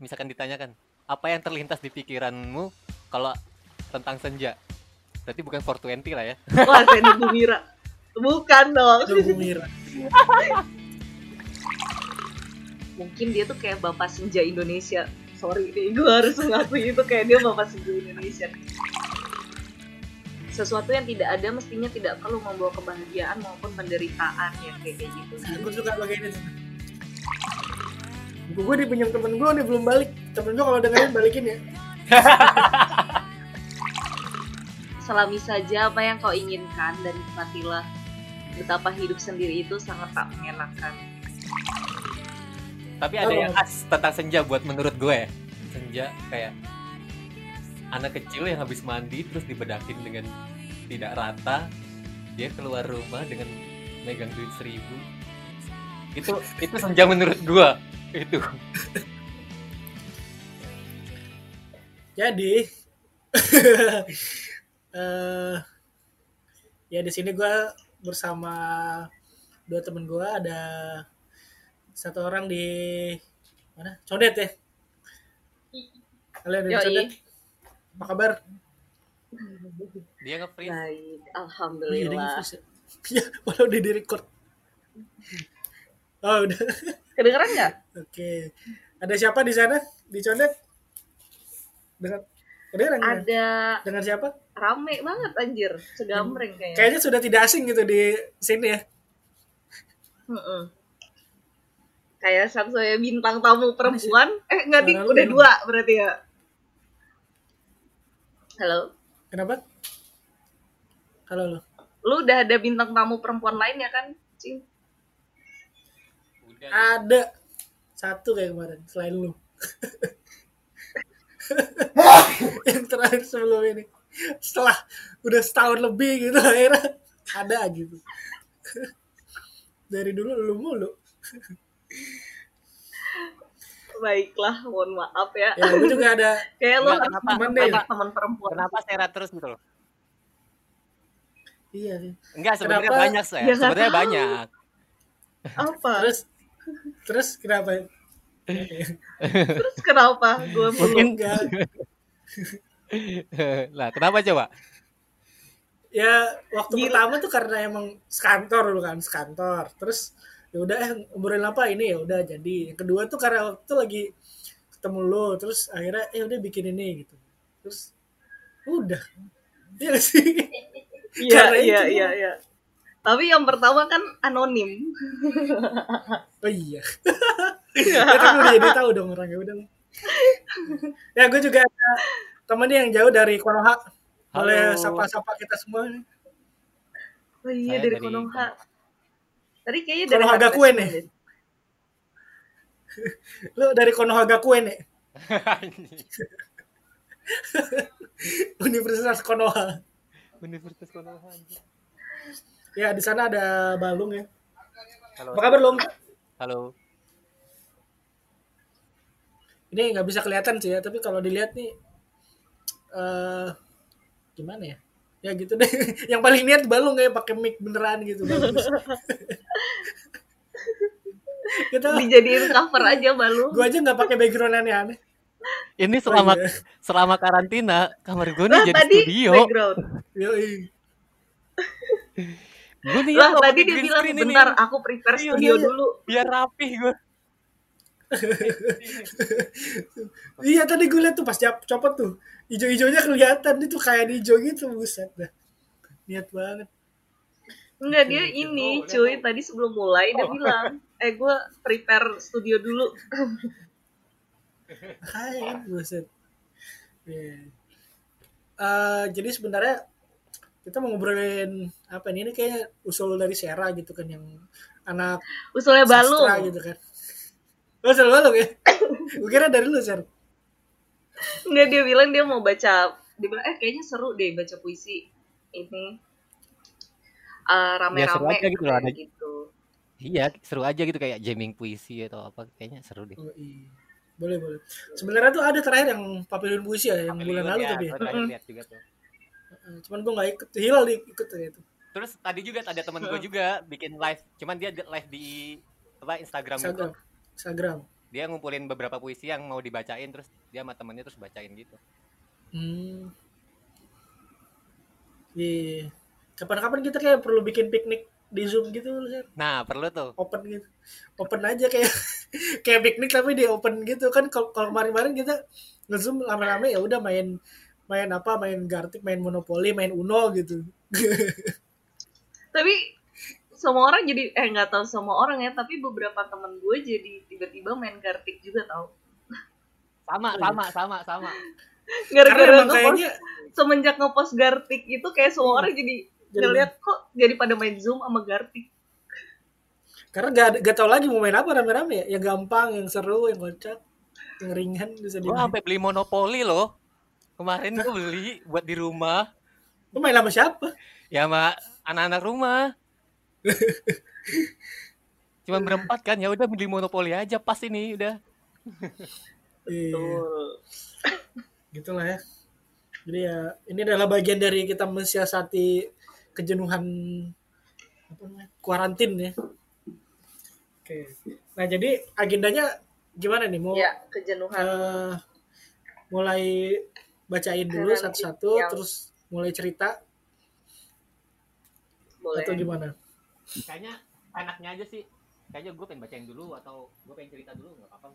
misalkan ditanyakan apa yang terlintas di pikiranmu kalau tentang senja berarti bukan 420 lah ya Wah, Sandy Bumira. Bukan dong. Bu Mira. Mungkin dia tuh kayak bapak senja Indonesia. Sorry nih, gue harus mengakui itu kayak dia bapak senja Indonesia. Sesuatu yang tidak ada mestinya tidak perlu membawa kebahagiaan maupun penderitaan ya kayak kayak gitu. Nah, gue suka bagian itu. Buku gue dipinjam temen gue nih belum balik. Temen gue kalau dengerin balikin ya. Selami saja apa yang kau inginkan dan nikmatilah betapa hidup sendiri itu sangat tak mengenakan. tapi ada Oh. yang khas tentang senja buat menurut gue senja kayak anak kecil yang habis mandi terus dibedakin dengan tidak rata dia keluar rumah dengan megang duit seribu itu itu senja menurut gue itu. Jadi eh ya di sini gue bersama dua temen gue ada satu orang di mana? Condet ya? Kalian ada di Yoi. Condet? Apa kabar? Dia nge-freeze. Baik, Oh, iya, dia alhamdulillah. ya. ya walau udah di record oh udah Kedengeran nggak? oke ada siapa di sana di Condet dengan kedengeran nggak? Ada dengan siapa rame banget anjir, segambreng kayaknya. kayaknya sudah tidak asing gitu di sini ya. Kayak satu saya bintang tamu perempuan. Eh nggak lu udah dua berarti ya. Halo, kenapa kalau lo lu udah ada bintang tamu perempuan lain ya kan? Cing. Ada. Satu kayak kemarin selain lu. Yang terakhir sebelum ini. Setelah udah setahun lebih gitu akhirnya. Ada gitu. Dari dulu lu mulu. Baiklah, mohon maaf ya. ya gue juga ada Kayak lu kenapa- temen kenapa- teman perempuan. kenapa saya terus gitu loh? Iya sih. Enggak sebenarnya banyak saya Ya, nggak sebenarnya banyak. Apa? terus terus kenapa? Terus kenapa? Gue Mungkin enggak. Lah kenapa coba? Ya waktu Gila. pertama tuh karena emang sekantor dulu kan sekantor. Terus ya udah eh ngobrolin apa? Ini ya udah jadi. Yang kedua tuh karena waktu lagi ketemu lo terus akhirnya eh udah bikin ini gitu. Terus udah. Iya sih? Iya, iya, itu. iya, iya. Tapi yang pertama kan anonim. oh iya ya kan udah jadi tahu dong orangnya udah ya gue juga ada temen nih yang jauh dari Konoha boleh Halo. sapa-sapa kita semua nih. Oh iya Saya dari dari- Konoha. Tadi kayaknya dari Konoha Gakuen ya? deh. lu dari Konoha Gakuen ya Universitas Konoha Universitas Konoha anjir. Ya di sana ada Balung ya. Halo. Apa kabar Lung? Halo. Ini nggak bisa kelihatan sih ya tapi kalau dilihat nih eh gimana ya? Ya gitu deh. Yang paling niat balung kayak pakai mic beneran gitu. Kita Dijadiin cover aja balu. gua aja nggak pakai background aneh-aneh. Ini selama iya. selama karantina kamar gue nih jadi tadi studio. background. Gue nih Lah tadi dia bilang screen ini. bentar aku prepare Iya, studio iya, iya. dulu. biar rapih gue iya tadi gue liat tuh pas jap- copot tuh ijo-ijonya kelihatan itu kayak hijau gitu buset dah niat banget Enggak dia ini Oh, cuy tadi sebelum mulai dia Oh. bilang eh gue prepare studio dulu. Hai, buset. Iya. Eh, jadi sebenarnya kita mau ngobrolin apa nih? Ini kayaknya usul dari Sera gitu kan yang anak Usulnya balu. gitu kan. Oh, usul balung ya? Gue kira dari lu, Ser. Enggak dia bilang dia mau baca dia bilang eh kayaknya seru deh baca puisi ini Eh, rame-rame Ya, seru aja gitu ada- gitu. iya seru aja gitu kayak jamming puisi atau apa kayaknya seru deh Oh, iya. Boleh, boleh. Sebenarnya tuh ada terakhir yang Papilion Puisi ya, yang bulan lalu ya, tapi ya. lihat juga tuh Cuman gue gak ikut. Hilal ikut itu. terus tadi juga ada temen gue juga bikin live cuman dia di- live di apa Instagram gitu Instagram. Instagram. dia ngumpulin beberapa puisi yang mau dibacain terus dia sama temennya terus bacain gitu Hmm. Iya. Kapan-kapan kita kayak perlu bikin piknik di Zoom gitu, Sir. nah perlu tuh open gitu. Open aja kayak kayak piknik tapi di open gitu kan. Kalau kemarin-kemarin kita nge-zoom rame-rame ya udah main main apa, main Gartic, main Monopoly, main Uno gitu. Tapi semua orang jadi eh nggak tahu semua orang ya, tapi beberapa temen gue jadi tiba-tiba main kartik juga tau. sama Oh, iya. sama sama sama Karena Gara-gara ngepost kayaknya semenjak ngepost Gartik itu kayak semua Iya. orang jadi Jadi- ngeliat kok jadi pada main Zoom sama Gartik. karena gak, gak tau lagi mau main apa rame-rame ya. Yang gampang, yang seru, yang kocak, yang ringan bisa gue sampai beli monopoli loh kemarin gue beli buat di rumah. Lu main sama siapa? ya sama anak-anak rumah. Cuma berempat kan. Ya udah beli monopoli aja. Pas ini udah. Iya. Betul. gitulah ya. Jadi ya ini adalah bagian dari kita mensiasati kejenuhan apa namanya kuarantin ya. Oke. Nah jadi agendanya gimana nih? Mau Ya, kejenuhan. eh, mulai bacain dulu satu-satu yang- terus mulai cerita boleh. atau gimana kayaknya enaknya aja sih kayaknya gue pengen bacain dulu atau gue pengen cerita dulu nggak apa-apa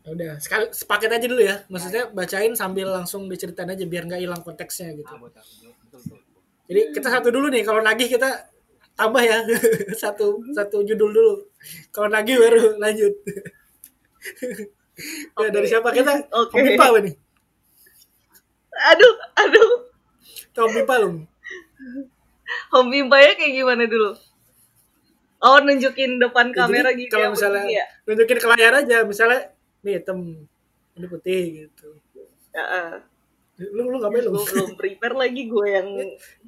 Ya udah sekali sepaket aja dulu ya maksudnya bacain sambil langsung diceritain aja biar nggak hilang konteksnya gitu ah betul betul betul, betul. Jadi kita satu dulu nih, kalau nagih kita tambah ya satu satu judul dulu. Kalau nagih baru lanjut. ya, dari siapa kita? Oke. Om Pipa apa nih? Aduh, aduh. Om Pipa lu. Home bimbanya kayak gimana dulu? Oh, nunjukin depan Ya, kamera jadi gitu kalau ya, misalnya ya? nunjukin ke layar aja, misalnya nih hitam, ini putih gitu. Ya, ah. Lu lu lu? gue belum prepare lagi gue yang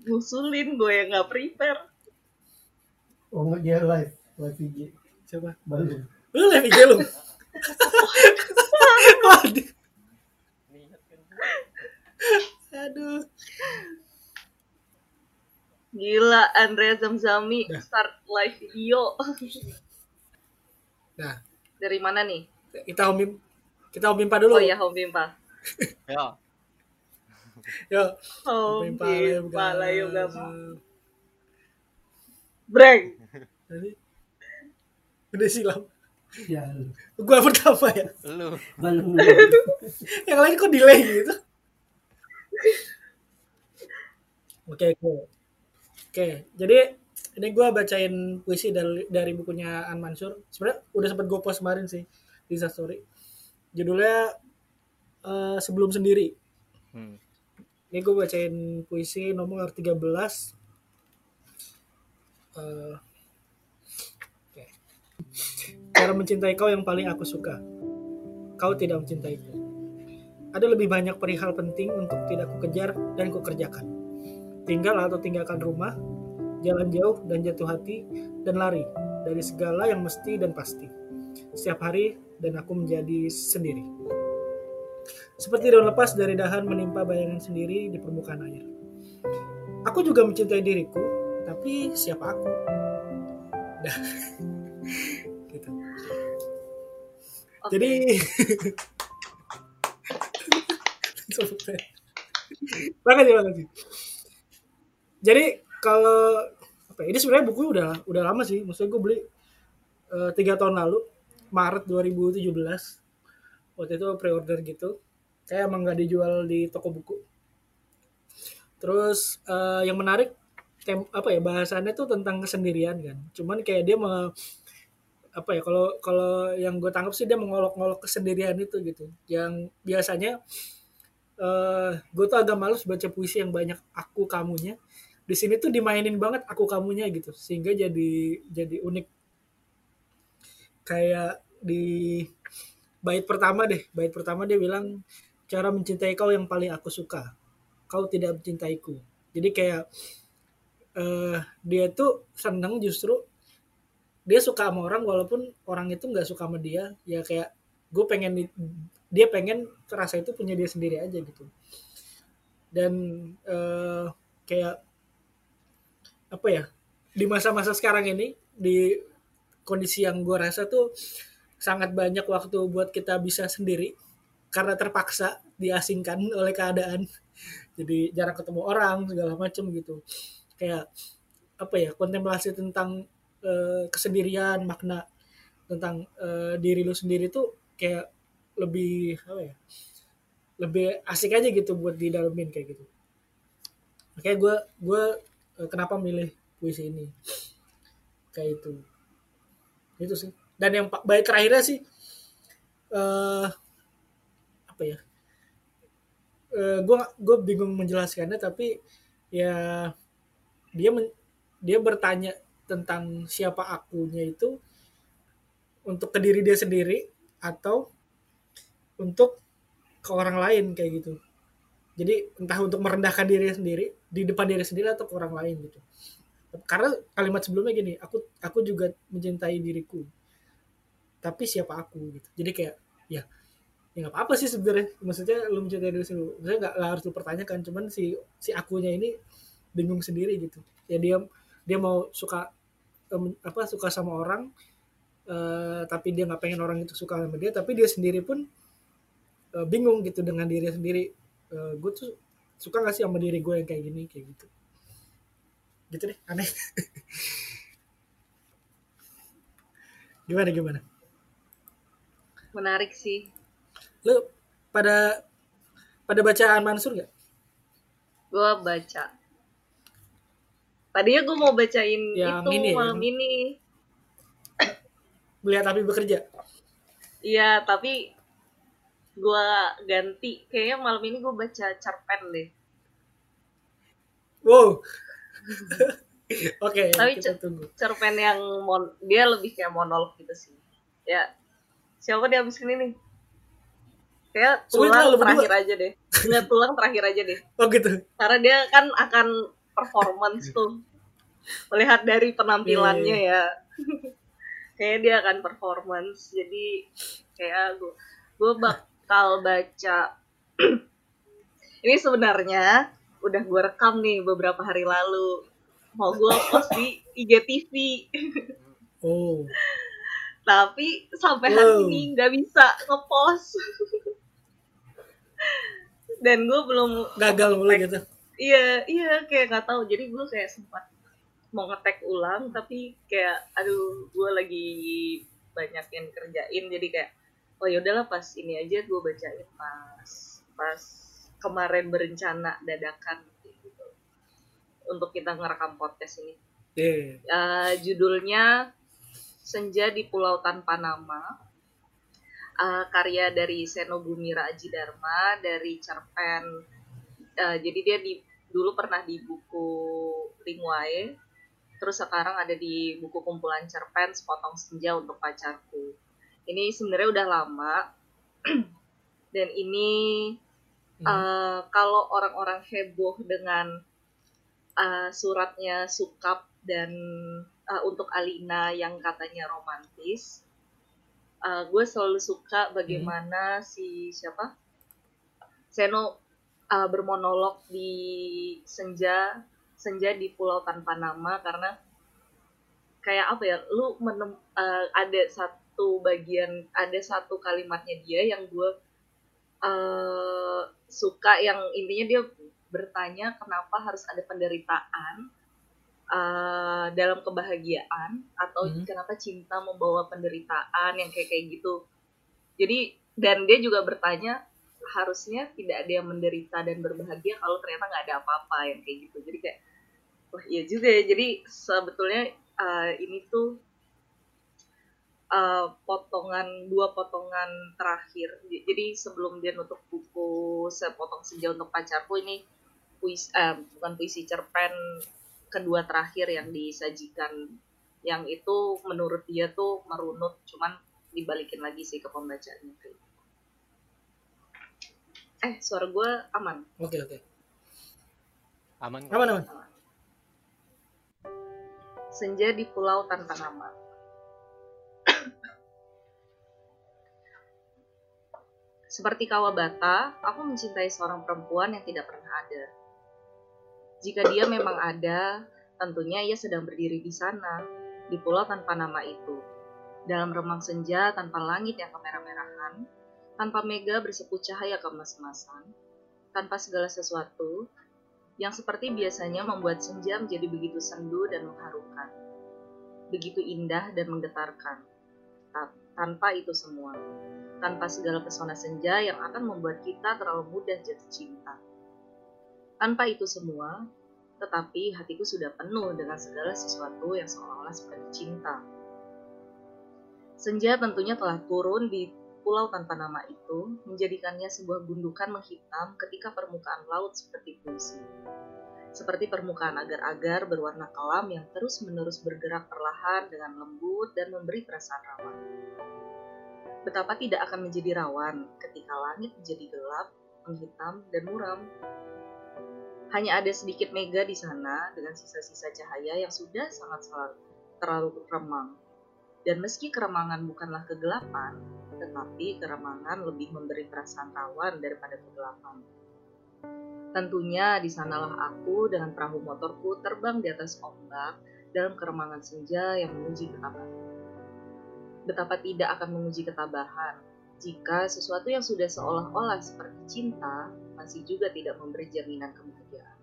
ngusulin gue yang nggak prepare Oh enggak dia live, live IG. Siapa? Belum. Lu live IG lu. Aduh. gila Andrea Zamzami Dah. start live video Nah, dari mana nih kita Om Pim- kita Om Pimpa dulu. oh iya home bimpa ya Yo. home bimpa layu Gas. gam breng Tadi udah silam. Ya. Gua pertama ya. lu. Yang lain kok delay gitu. Oke, oke. Oke, jadi ini gua bacain puisi dari dari bukunya An Mansur. Sebenarnya udah sempat gue post kemarin sih di Story. Judulnya eh, Sebelum Sendiri. hmm. Ini gue bacain puisi nomor 13. Eh, oke. Cara mencintai kau yang paling aku suka. Kau tidak mencintaiku. Ada lebih banyak perihal penting untuk tidak kukejar dan kukerjakan. Tinggal atau tinggalkan rumah, jalan jauh dan jatuh hati, dan lari dari segala yang mesti dan pasti. Setiap hari dan aku menjadi sendiri. Seperti daun lepas dari dahan menimpa bayangan sendiri di permukaan air. Aku juga mencintai diriku, tapi siapa aku? Dah. gitu. Jadi makasih makasih. Jadi kalau apa ya, ini sebenarnya buku udah udah lama sih, maksudnya gue beli eh, tiga tahun lalu Maret 2017 waktu itu pre-order gitu. Kayak emang nggak dijual di toko buku. Terus eh, yang menarik tem apa ya bahasannya tuh tentang kesendirian kan. Cuman kayak dia me, apa ya kalau kalau yang gue tangkap sih dia mengolok-olok kesendirian itu gitu. Yang biasanya eh gue tuh agak males baca puisi yang banyak aku kamunya. Di sini tuh dimainin banget aku kamunya gitu sehingga jadi jadi unik. Kayak di bait pertama deh bait pertama dia bilang cara mencintai kau yang paling aku suka kau tidak mencintaiku. Jadi kayak eh dia tuh seneng justru dia suka sama orang walaupun orang itu nggak suka sama dia. Ya kayak gue pengen dia pengen rasa itu punya dia sendiri aja gitu. Dan eh kayak apa ya di masa-masa sekarang ini di kondisi yang gue rasa tuh sangat banyak waktu buat kita bisa sendiri karena terpaksa diasingkan oleh keadaan. Jadi jarang ketemu orang segala macam gitu. Kayak apa ya kontemplasi tentang eh, kesendirian makna tentang eh, diri lu sendiri tuh kayak lebih apa ya lebih asik aja gitu buat didalamin kayak gitu. Makanya gue gue eh, kenapa milih puisi ini? Kayak itu. Itu sih. Dan yang baik terakhirnya sih eh apa ya gue gue bingung menjelaskannya tapi ya dia men- dia bertanya tentang siapa akunya itu untuk ke diri dia sendiri atau untuk ke orang lain kayak gitu. Jadi entah untuk merendahkan diri sendiri di depan diri sendiri atau ke orang lain gitu. Karena kalimat sebelumnya gini aku aku juga mencintai diriku tapi siapa aku gitu. Jadi kayak ya ya nggak apa-apa sih sebenarnya. Maksudnya lu mencintai diri sendiri. Maksudnya nggak harus lu pertanyakan cuman si si akunya ini bingung sendiri gitu. Ya dia dia mau suka apa suka sama orang eh, tapi dia nggak pengen orang itu suka sama dia tapi dia sendiri pun eh, bingung gitu dengan diri sendiri. Eh, gue tuh suka gak sih sama diri gue yang kayak gini kayak gitu. Gitu deh aneh. Gimana gimana? Menarik sih. lu pada pada bacaan Mansur gak Gue baca. Tadinya gue mau bacain Yang itu ini ya, malam yang- ini. melihat api bekerja? Iya, tapi gue ganti. Kayaknya malam ini gue baca cerpen deh. wow oke Tapi kita tunggu Cerpen yang mon dia lebih kayak monolog gitu sih. Ya, siapa dia abis ini nih? Kayak Sulit tulang berdua. terakhir aja deh. Nggak tulang terakhir aja deh. oh gitu Karena dia kan akan performance tuh. Melihat dari penampilannya ya. Kayaknya dia akan performance. Jadi kayak gue gue bakal baca. Ini sebenarnya udah gue rekam nih beberapa hari lalu. Mau gue post di IGTV oh. Tapi sampai hari Wow. ini nggak bisa ngepost. Dan gue belum gagal mulu gitu. Iya iya kayak nggak tahu. Jadi gue kayak sempat mau ngetek ulang tapi kayak aduh gue lagi banyak yang kerjain. Jadi kayak oh ya udahlah pas ini aja gue bacain pas pas kemarin berencana dadakan gitu. Untuk kita ngerekam podcast ini. Iya. Eh, judulnya Senja di Pulau Tanpa Nama Eh, karya dari Seno Gumira Aji Dharma dari cerpen eh, jadi dia di dulu pernah di buku Lingwae terus sekarang ada di buku kumpulan cerpen Sepotong Senja untuk Pacarku ini sebenarnya udah lama. Dan ini Hmm. eh, kalau orang-orang heboh dengan eh, suratnya Sukap dan eh, untuk Alina yang katanya romantis, eh, gue selalu suka bagaimana si siapa? Seno eh, bermonolog di senja senja di Pulau Tanpa Nama karena kayak apa ya, lu menem, eh, ada satu bagian ada satu kalimatnya dia yang gue eh, suka yang intinya dia bertanya kenapa harus ada penderitaan eh, dalam kebahagiaan atau Hmm. kenapa cinta membawa penderitaan yang kayak kayak gitu. Jadi dan dia juga bertanya harusnya tidak ada yang menderita dan berbahagia kalau ternyata nggak ada apa-apa yang kayak gitu. Jadi kayak wah iya juga ya. Jadi sebetulnya eh, ini tuh eh, potongan dua potongan terakhir. Jadi sebelum dia nutup buku sepotong senja untuk pacarku ini puisi eh, bukan puisi cerpen kedua terakhir yang disajikan. Yang itu menurut dia tuh merunut cuman dibalikin lagi sih ke pembacanya eh suara gue aman? Oke oke. Aman kok. aman aman. Senja di pulau tanpa nama Seperti Kawabata, aku mencintai seorang perempuan yang tidak pernah ada. Jika dia memang ada, tentunya ia sedang berdiri di sana, di pulau tanpa nama itu. Dalam remang senja tanpa langit yang kemerah-merahan, tanpa mega bersepu cahaya kemas-kemasan, tanpa segala sesuatu, yang seperti biasanya membuat senja menjadi begitu sendu dan mengharukan, begitu indah dan menggetarkan. Tanpa itu semua, tanpa segala pesona senja yang akan membuat kita terlalu mudah jatuh cinta. Tanpa itu semua, tetapi hatiku sudah penuh dengan segala sesuatu yang seolah-olah seperti cinta. Senja tentunya telah turun di pulau tanpa nama itu, menjadikannya sebuah gundukan menghitam ketika permukaan laut seperti puisi. Seperti permukaan agar-agar berwarna kelam yang terus-menerus bergerak perlahan dengan lembut dan memberi perasaan rawan. Betapa tidak akan menjadi rawan ketika langit menjadi gelap, menghitam, dan muram. Hanya ada sedikit mega di sana dengan sisa-sisa cahaya yang sudah sangat terlalu remang dan meski keremangan bukanlah kegelapan, tetapi keremangan lebih memberi perasaan rawan daripada kegelapan. Tentunya di sanalah aku dengan perahu motorku terbang di atas ombak dalam keremangan senja yang menguji ketabahan. Betapa tidak akan menguji ketabahan jika sesuatu yang sudah seolah-olah seperti cinta masih juga tidak memberi jaminan kebahagiaan.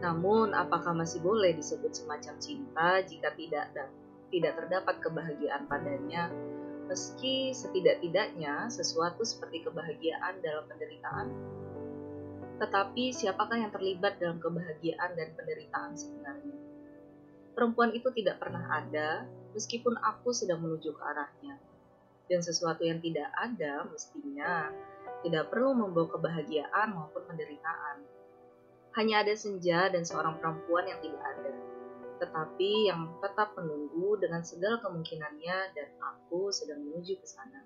Namun, apakah masih boleh disebut semacam cinta jika tidak tidak terdapat kebahagiaan padanya, meski setidak-tidaknya sesuatu seperti kebahagiaan dalam penderitaan. Tetapi siapakah yang terlibat dalam kebahagiaan dan penderitaan sebenarnya? Perempuan itu tidak pernah ada, meskipun aku sedang menuju ke arahnya. Dan sesuatu yang tidak ada mestinya tidak perlu membawa kebahagiaan maupun penderitaan. Hanya ada senja dan seorang perempuan yang tidak ada tetapi yang tetap menunggu dengan segala kemungkinannya dan aku sedang menuju ke sana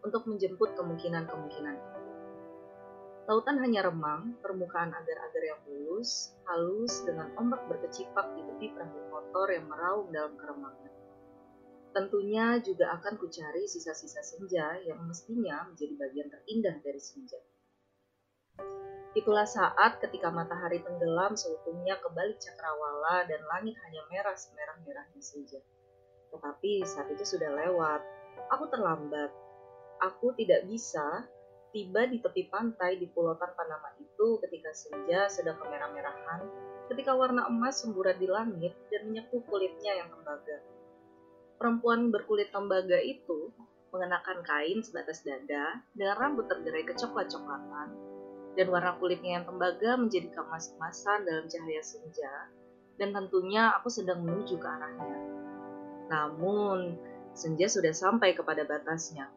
untuk menjemput kemungkinan-kemungkinan itu. Lautan hanya remang, permukaan agar-agar yang mulus, halus dengan ombak berkecipak di tepi perahu motor yang meraung dalam keremangan. Tentunya juga akan kucari sisa-sisa senja yang mestinya menjadi bagian terindah dari senja. Itulah saat ketika matahari tenggelam seutuhnya ke balik cakrawala dan langit hanya merah semerah-merahnya saja. Tetapi saat itu sudah lewat. Aku terlambat. Aku tidak bisa tiba di tepi pantai di pulau tanpa nama itu ketika senja sedang kemerah-merahan, ketika warna emas semburat di langit dan menyepuh kulitnya yang tembaga. Perempuan berkulit tembaga itu mengenakan kain sebatas dada dengan rambut tergerai kecoklat-coklatan dan warna kulitnya yang tembaga menjadi kemas-kemasan dalam cahaya senja, dan tentunya aku sedang menuju ke arahnya. Namun, senja sudah sampai kepada batasnya.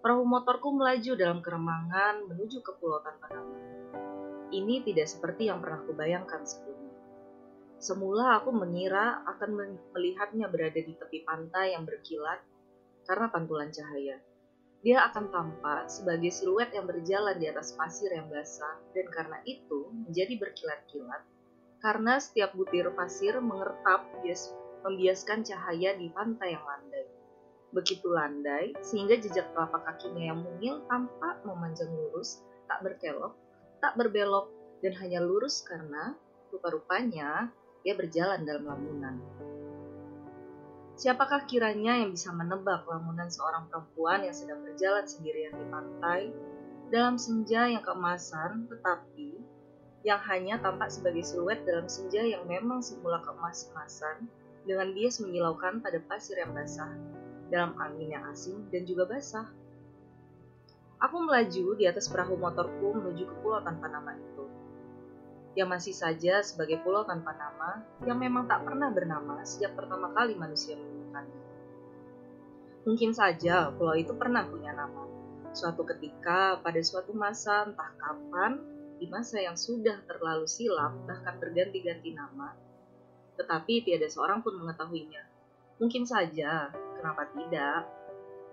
Perahu motorku melaju dalam keremangan menuju ke pulau tanpa nama. Ini tidak seperti yang pernah kubayangkan sebelumnya. Semula aku mengira akan melihatnya berada di tepi pantai yang berkilat karena pantulan cahaya dia akan tampak sebagai siluet yang berjalan di atas pasir yang basah dan karena itu menjadi berkilat-kilat. Karena setiap butir pasir mengertap bias, membiaskan cahaya di pantai yang landai. Begitu landai sehingga jejak telapak kakinya yang mungil tampak memanjang lurus, tak berkelok, tak berbelok, dan hanya lurus karena rupa-rupanya dia berjalan dalam lamunan. Siapakah kiranya yang bisa menebak lamunan seorang perempuan yang sedang berjalan sendirian di pantai dalam senja yang keemasan, tetapi yang hanya tampak sebagai siluet dalam senja yang memang semula keemas-emasan dengan bias menyilaukan pada pasir yang basah dalam angin yang asing dan juga basah. Aku melaju di atas perahu motorku menuju ke pulau tanpa nama itu yang masih saja sebagai pulau tanpa nama yang memang tak pernah bernama sejak pertama kali manusia menemukannya. Mungkin saja pulau itu pernah punya nama. Suatu ketika, pada suatu masa entah kapan, di masa yang sudah terlalu silam, bahkan berganti-ganti nama, tetapi tiada seorang pun mengetahuinya. Mungkin saja, kenapa tidak?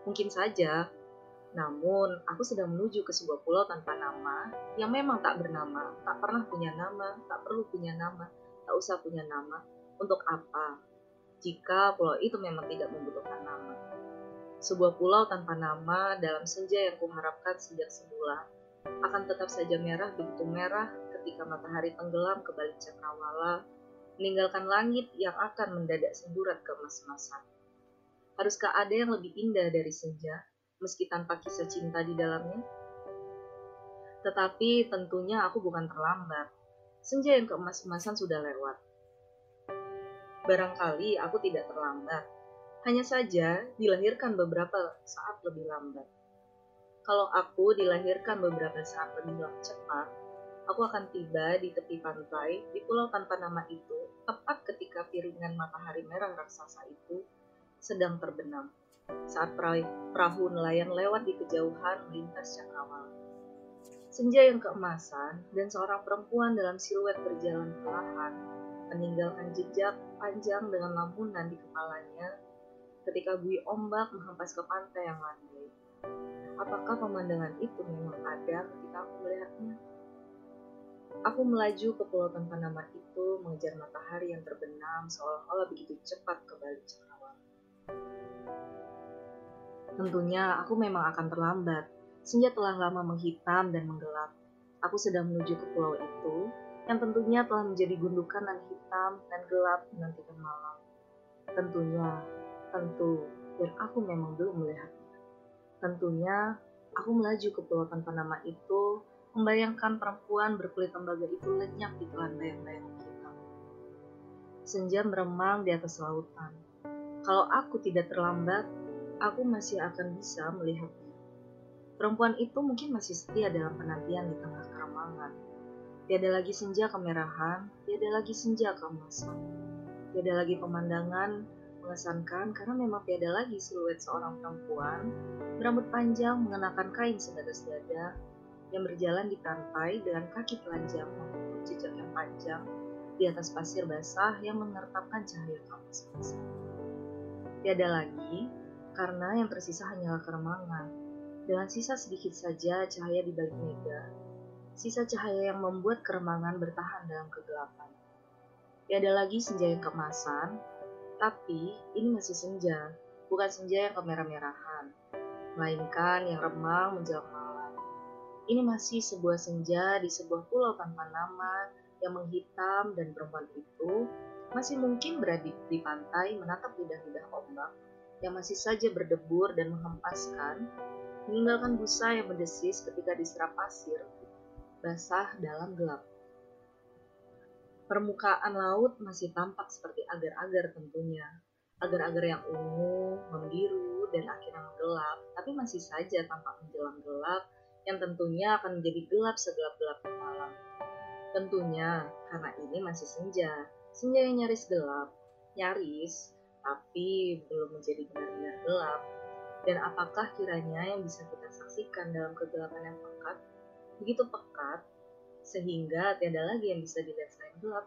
Mungkin saja namun, aku sedang menuju ke sebuah pulau tanpa nama yang memang tak bernama, tak pernah punya nama, tak perlu punya nama, tak usah punya nama. Untuk apa? Jika pulau itu memang tidak membutuhkan nama. Sebuah pulau tanpa nama dalam senja yang kuharapkan sejak semula akan tetap saja merah begitu merah ketika matahari tenggelam ke balik cakrawala, meninggalkan langit yang akan mendadak semburat ke emas-emasan. Haruskah ada yang lebih indah dari senja, meski tanpa kisah cinta di dalamnya? Tetapi tentunya aku bukan terlambat. Senja yang keemas-emasan sudah lewat. Barangkali aku tidak terlambat. Hanya saja dilahirkan beberapa saat lebih lambat. Kalau aku dilahirkan beberapa saat lebih cepat, aku akan tiba di tepi pantai di pulau tanpa nama itu tepat ketika piringan matahari merah raksasa itu sedang terbenam saat perahu nelayan lewat di kejauhan melintas cakrawala. Senja yang keemasan dan seorang perempuan dalam siluet berjalan perlahan meninggalkan jejak panjang dengan lamunan di kepalanya ketika bui ombak menghempas ke pantai yang landai. Apakah pemandangan itu memang ada ketika aku melihatnya? Aku melaju ke pulau tanpa nama itu mengejar matahari yang terbenam seolah-olah begitu cepat ke balik cakrawala. Tentunya aku memang akan terlambat. Senja telah lama menghitam dan menggelap. Aku sedang menuju ke pulau itu, yang tentunya telah menjadi gundukan dan hitam dan gelap menantikan malam. Tentunya, tentu, dan aku memang belum melihatnya. Tentunya, aku melaju ke pulau tanpa nama itu, membayangkan perempuan berkulit tembaga itu lenyap di telan bayang-bayang hitam. Senja meremang di atas lautan. Kalau aku tidak terlambat, aku masih akan bisa melihatnya. Perempuan itu mungkin masih setia dalam penantian di tengah keremangan. Tiada lagi senja kemerahan, tiada lagi senja keemasan. Tiada lagi pemandangan mengesankan karena memang tiada lagi siluet seorang perempuan berambut panjang mengenakan kain sebatas dada yang berjalan di pantai dengan kaki telanjang maupun jejak yang panjang di atas pasir basah yang menertapkan cahaya keemasan. Tiada lagi karena yang tersisa hanyalah keremangan. Dengan sisa sedikit saja cahaya di balik mega, sisa cahaya yang membuat keremangan bertahan dalam kegelapan. Tiada lagi senja yang kemasan, tapi ini masih senja, bukan senja yang kemerah-merahan, melainkan yang remang menjelang malam. Ini masih sebuah senja di sebuah pulau tanpa nama yang menghitam dan perempuan itu masih mungkin berada di pantai menatap lidah-lidah ombak yang masih saja berdebur dan menghempaskan, meninggalkan busa yang mendesis ketika diserap pasir, basah dalam gelap. Permukaan laut masih tampak seperti agar-agar tentunya, agar-agar yang ungu, membiru, dan akhirnya menggelap, tapi masih saja tampak menjelang gelap yang tentunya akan menjadi gelap segelap-gelap malam. Tentunya karena ini masih senja, senja yang nyaris gelap, nyaris tapi belum menjadi benar-benar gelap. Dan apakah kiranya yang bisa kita saksikan dalam kegelapan yang pekat, begitu pekat, sehingga tiada lagi yang bisa dilihat selain gelap.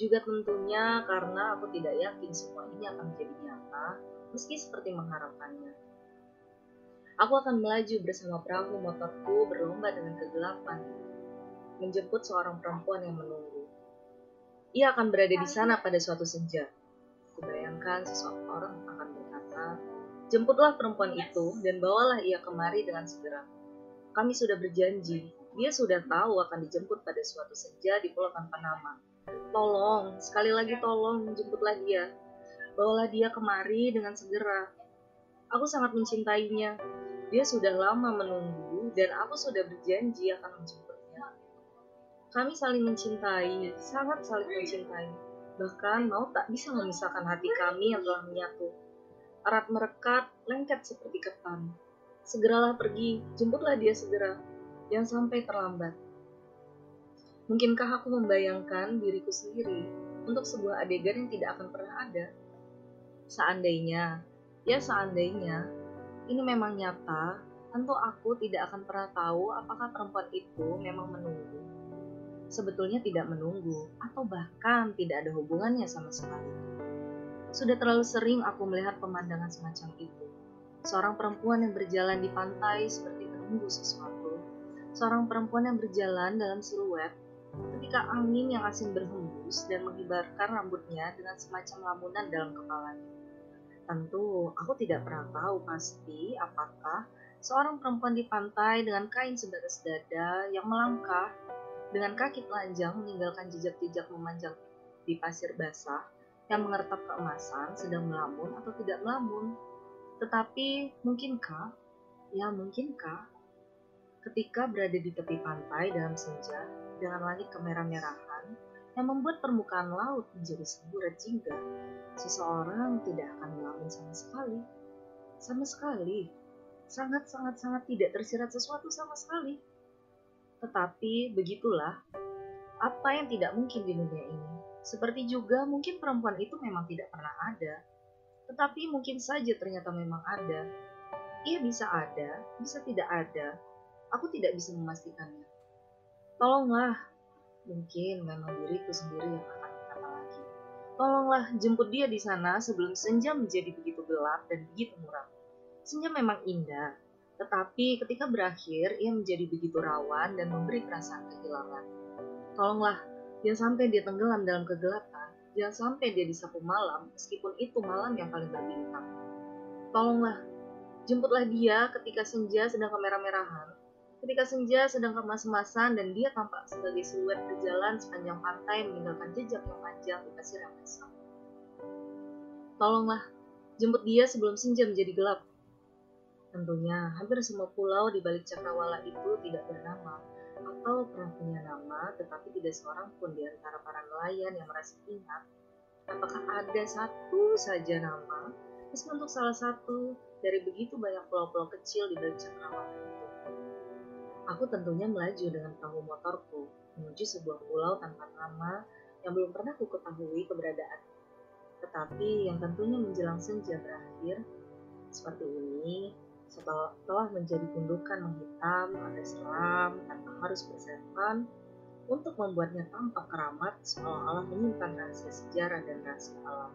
Juga tentunya karena aku tidak yakin semua ini akan menjadi nyata, meski seperti mengharapkannya. Aku akan melaju bersama perahu motorku berlomba dengan kegelapan, menjemput seorang perempuan yang menunggu. Ia akan berada di sana pada suatu senja, Kubayangkan seseorang akan berkata, Jemputlah perempuan itu dan bawalah ia kemari dengan segera. Kami sudah berjanji, dia sudah tahu akan dijemput pada suatu senja di pulau tanpa nama. Tolong, sekali lagi tolong, jemputlah dia. Bawalah dia kemari dengan segera. Aku sangat mencintainya. Dia sudah lama menunggu dan aku sudah berjanji akan menjemputnya. Kami saling mencintai, sangat saling mencintai bahkan mau tak bisa memisahkan hati kami yang telah menyatu. Erat merekat, lengket seperti ketan. Segeralah pergi, jemputlah dia segera, jangan sampai terlambat. Mungkinkah aku membayangkan diriku sendiri untuk sebuah adegan yang tidak akan pernah ada? Seandainya, ya seandainya, ini memang nyata, tentu aku tidak akan pernah tahu apakah perempuan itu memang menunggu sebetulnya tidak menunggu atau bahkan tidak ada hubungannya sama sekali. Sudah terlalu sering aku melihat pemandangan semacam itu. Seorang perempuan yang berjalan di pantai seperti menunggu sesuatu. Seorang perempuan yang berjalan dalam siluet ketika angin yang asin berhembus dan mengibarkan rambutnya dengan semacam lamunan dalam kepalanya. Tentu, aku tidak pernah tahu pasti apakah seorang perempuan di pantai dengan kain sebatas dada yang melangkah dengan kaki telanjang meninggalkan jejak-jejak memanjang di pasir basah yang mengertap keemasan sedang melamun atau tidak melamun. Tetapi mungkinkah, ya mungkinkah, ketika berada di tepi pantai dalam senja dengan langit kemerah-merahan yang membuat permukaan laut menjadi semburat jingga, seseorang tidak akan melamun sama sekali. Sama sekali. Sangat-sangat-sangat tidak tersirat sesuatu sama sekali. Tetapi begitulah apa yang tidak mungkin di dunia ini. Seperti juga mungkin perempuan itu memang tidak pernah ada, tetapi mungkin saja ternyata memang ada. Ia bisa ada, bisa tidak ada. Aku tidak bisa memastikannya. Tolonglah, mungkin memang diriku sendiri yang akan berkata lagi. Tolonglah jemput dia di sana sebelum senja menjadi begitu gelap dan begitu muram. Senja memang indah, tetapi ketika berakhir ia menjadi begitu rawan dan memberi perasaan kehilangan. Tolonglah, jangan sampai dia tenggelam dalam kegelapan, jangan sampai dia disapu malam meskipun itu malam yang paling berbintang. Tolonglah, jemputlah dia ketika senja sedang kemerah-merahan, ketika senja sedang kemas-emasan dan dia tampak sebagai siluet berjalan sepanjang pantai meninggalkan jejak yang panjang di pasir yang basah. Tolonglah, jemput dia sebelum senja menjadi gelap. Tentunya, hampir semua pulau di balik cakrawala itu tidak bernama, atau pernah punya nama, tetapi tidak seorang pun di antara para nelayan yang merasa ingat apakah ada satu saja nama, meski untuk salah satu dari begitu banyak pulau-pulau kecil di balik cakrawala itu. Aku tentunya melaju dengan perahu motorku menuju sebuah pulau tanpa nama yang belum pernah ku ketahui keberadaan. Tetapi yang tentunya menjelang senja berakhir, seperti ini, setelah menjadi gundukan menghitam ada seram tanpa harus bersepan untuk membuatnya tampak keramat seolah-olah menyimpan rahasia sejarah dan rahasia alam.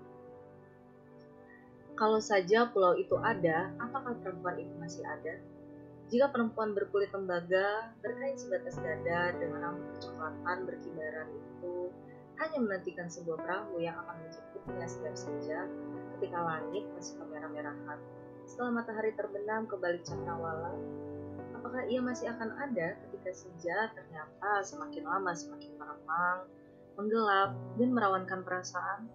Kalau saja pulau itu ada, apakah perempuan itu masih ada? Jika perempuan berkulit tembaga, berkain sebatas dada, dengan rambut kecoklatan berkibaran itu, hanya menantikan sebuah perahu yang akan menjemputnya setiap senja ketika langit masih kemerah-merahan setelah matahari terbenam ke balik cakrawala, apakah ia masih akan ada ketika senja ternyata semakin lama semakin meremang, menggelap, dan merawankan perasaan?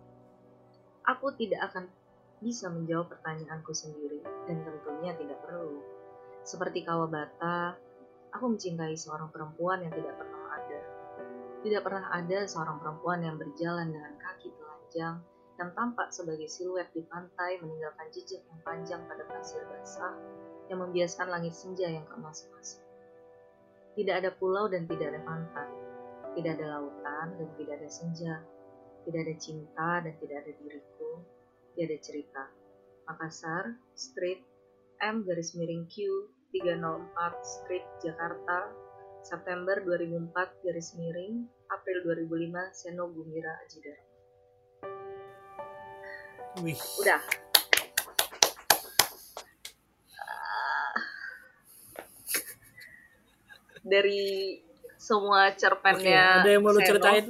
Aku tidak akan bisa menjawab pertanyaanku sendiri, dan tentunya tidak perlu. Seperti Kawabata, aku mencintai seorang perempuan yang tidak pernah ada. Tidak pernah ada seorang perempuan yang berjalan dengan kaki telanjang yang tampak sebagai siluet di pantai meninggalkan jejak yang panjang pada pasir basah yang membiaskan langit senja yang keemas-emas. Tidak ada pulau dan tidak ada pantai, tidak ada lautan dan tidak ada senja, tidak ada cinta dan tidak ada diriku, tidak ada cerita. Makassar, Street, M garis miring Q 304 Street, Jakarta, September 2004 garis miring, April 2005 Seno Gumira Ajidara. Wih. Udah. Dari semua Oke, cerpennya ada yang mau lu Seno, ceritain?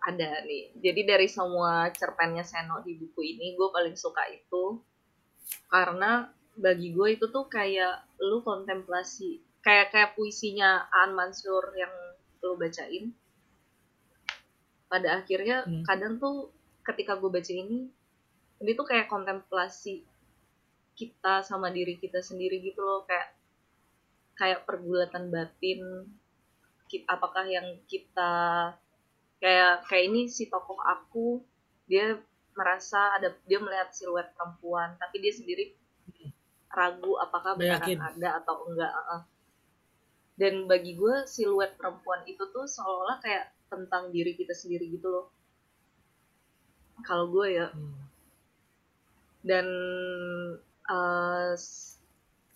Ada nih. Jadi dari semua cerpennya Seno di buku ini, gue paling suka itu karena bagi gue itu tuh kayak lu kontemplasi, kayak kayak puisinya Aan Mansur yang lu bacain. Pada akhirnya Hmm. kadang tuh ketika gue baca ini, ini tuh kayak kontemplasi kita sama diri kita sendiri gitu loh, kayak kayak pergulatan batin. Apakah yang kita kayak kayak ini si tokoh aku dia merasa ada dia melihat siluet perempuan tapi dia sendiri ragu apakah beneran Yakin. ada atau enggak dan bagi gue siluet perempuan itu tuh seolah-olah kayak tentang diri kita sendiri gitu loh kalau gue ya Hmm. dan s-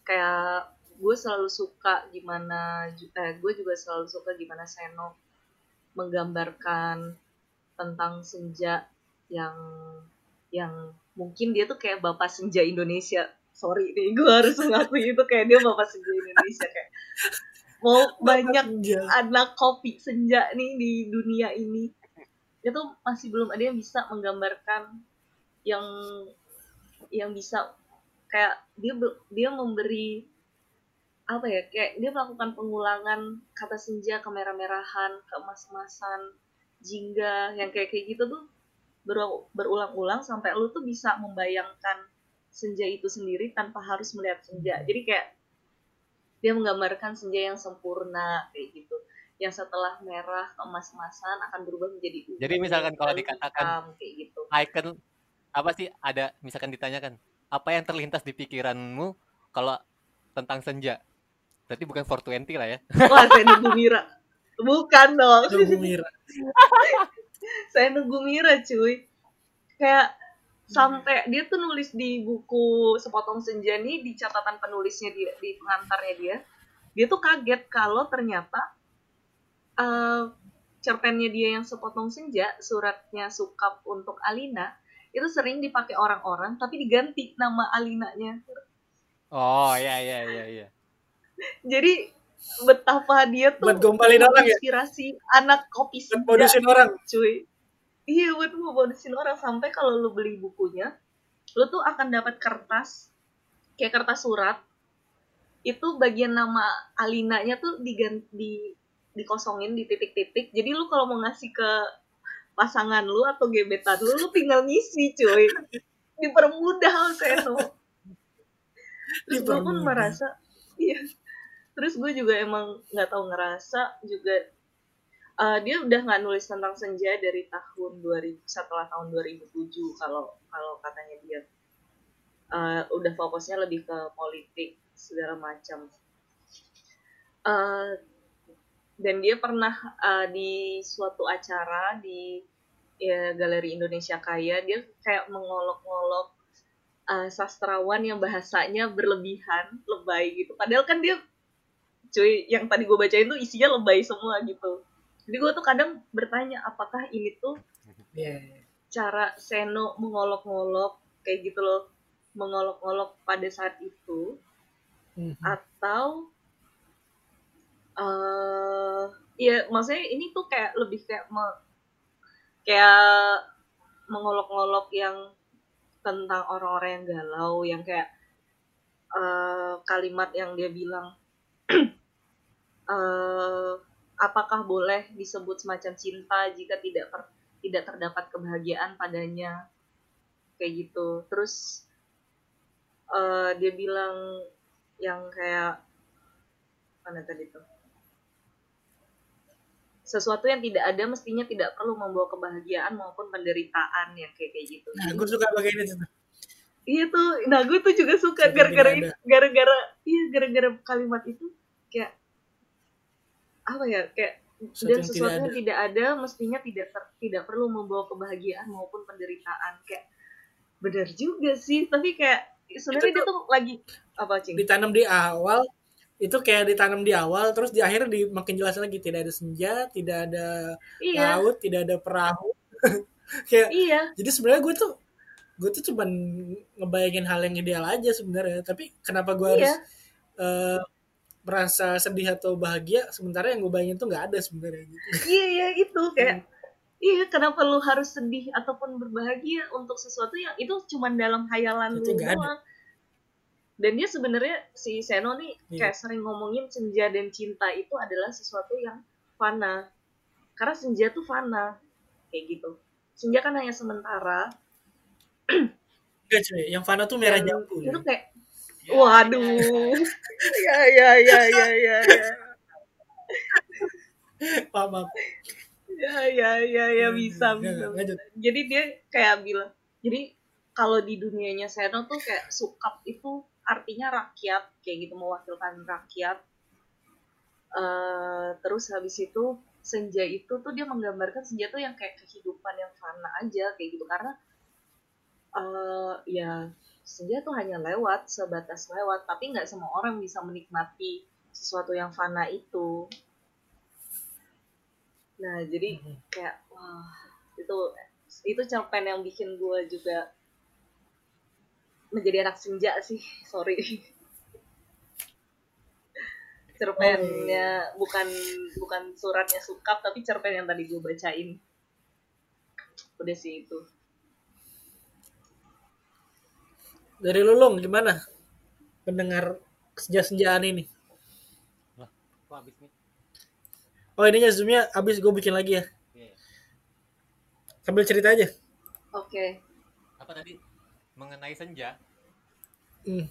kayak gue selalu suka gimana eh, gue juga selalu suka gimana Seno menggambarkan tentang senja yang yang mungkin dia tuh kayak bapak senja Indonesia sorry nih gue harus mengakui itu kayak dia bapak senja Indonesia kayak mau banyak Senja. anak kopi senja nih di dunia ini itu masih belum ada yang bisa menggambarkan yang yang bisa kayak dia dia memberi apa ya kayak dia melakukan pengulangan kata senja kemerah-merahan keemas-emasan jingga yang kayak kayak gitu tuh beru- berulang-ulang sampai lu tuh bisa membayangkan senja itu sendiri tanpa harus melihat senja. Jadi kayak dia menggambarkan senja yang sempurna kayak gitu yang setelah merah kemas-emasan akan berubah menjadi ungu, Jadi misalkan kalau dikatakan hitam, kayak gitu. Icon apa sih ada misalkan ditanyakan apa yang terlintas di pikiranmu kalau tentang senja? Berarti bukan 420 lah ya. Wah saya nunggu Mira. Bukan dong. Tunggu Mira. saya nunggu Mira cuy. Kayak sampai dia tuh nulis di buku sepotong senja nih di catatan penulisnya dia di pengantarnya dia dia tuh kaget kalau ternyata eh cerpennya dia yang sepotong senja suratnya sukap untuk Alina itu sering dipakai orang-orang tapi diganti nama Alinanya oh ya ya ya ya jadi betapa dia tuh Buat gombalin orang ya? inspirasi anak kopi Buat senja modusin orang. cuy iya buat modusin orang sampai kalau lu beli bukunya lu tuh akan dapat kertas kayak kertas surat itu bagian nama Alinanya tuh diganti di dikosongin di titik-titik. Jadi lu kalau mau ngasih ke pasangan lu atau gebetan lu lu tinggal ngisi cuy. Dipermudah Seno. Terus gue pun merasa iya. Terus gue juga emang nggak tahu ngerasa juga eh, dia udah nggak nulis tentang senja dari tahun 2000 setelah tahun 2007 kalau kalau katanya dia. Eh, udah fokusnya lebih ke politik segala macam. Eh, dan dia pernah eh, di suatu acara di ya, Galeri Indonesia Kaya dia kayak mengolok-olok eh, sastrawan yang bahasanya berlebihan lebay gitu padahal kan dia cuy yang tadi gue bacain tuh isinya lebay semua gitu jadi gue tuh kadang bertanya apakah ini tuh Iya. cara Seno mengolok-ngolok kayak gitu loh mengolok-ngolok pada saat itu Mhm. atau eh ya maksudnya ini tuh kayak lebih kayak me- kayak mengolok-ngolok yang tentang orang-orang yang galau yang kayak eh, kalimat yang dia bilang eh apakah boleh disebut semacam cinta jika tidak ter- tidak terdapat kebahagiaan padanya? Kayak gitu. Terus eh, dia bilang yang kayak mana tadi tuh sesuatu yang tidak ada mestinya tidak perlu membawa kebahagiaan maupun penderitaan yang kayak kayak gitu Nah, gue suka bagian itu. iya tuh nah gue tuh juga suka gara-gara tidak itu- gara-gara iya gara-gara kalimat itu kayak apa ya kayak Sesuatu dan yang sesuatu tidak yang ada. tidak ada mestinya tidak ter- tidak perlu membawa kebahagiaan maupun penderitaan kayak benar juga sih tapi kayak sebenarnya Itu dia tuh lagi apa cing Ditanam di awal itu kayak ditanam di awal terus di akhir di makin jelas lagi tidak ada senja, tidak ada iya laut, tidak ada perahu. kayak iya jadi sebenarnya gue tuh gue tuh cuman ngebayangin hal yang ideal aja sebenarnya tapi kenapa gue harus iya eh, merasa sedih atau bahagia sementara yang gue bayangin tuh nggak ada sebenarnya gitu iya iya itu kayak Hmm. iya kenapa lu harus sedih ataupun berbahagia untuk sesuatu yang itu cuma dalam hayalan Itu lu ada. Dan dia sebenarnya si Seno nih Iya. kayak sering ngomongin senja dan cinta itu adalah sesuatu yang fana. Karena senja tuh fana. Kayak gitu. Senja kan hanya sementara. Enggak cuy. Yang Fana tuh merah jambu itu ya. kayak waduh. Ya ya ya ya ya ya maaf ya ya ya ya bisa Ya, bisa. lanjut. jadi dia kayak bilang jadi kalau di dunianya Seno tuh kayak sukap itu artinya rakyat kayak gitu mewakilkan rakyat. Eh, terus habis itu senja itu tuh dia menggambarkan senja tuh yang kayak kehidupan yang fana aja kayak gitu. Karena eh ya senja tuh hanya lewat sebatas lewat tapi nggak semua orang bisa menikmati sesuatu yang fana itu. Nah jadi Mhm. kayak wah itu itu cerpen yang bikin gue juga menjadi anak senja sih sorry. Cerpennya bukan bukan suratnya sukap tapi cerpen yang tadi gue bacain. Udah sih itu. Dari lulung gimana? Pendengar senja-senjaan ini. Kok habis nih? oh ininya zoomnya abis gue bikin lagi ya. Iya. sambil cerita aja. Oke. apa tadi mengenai senja Hmm.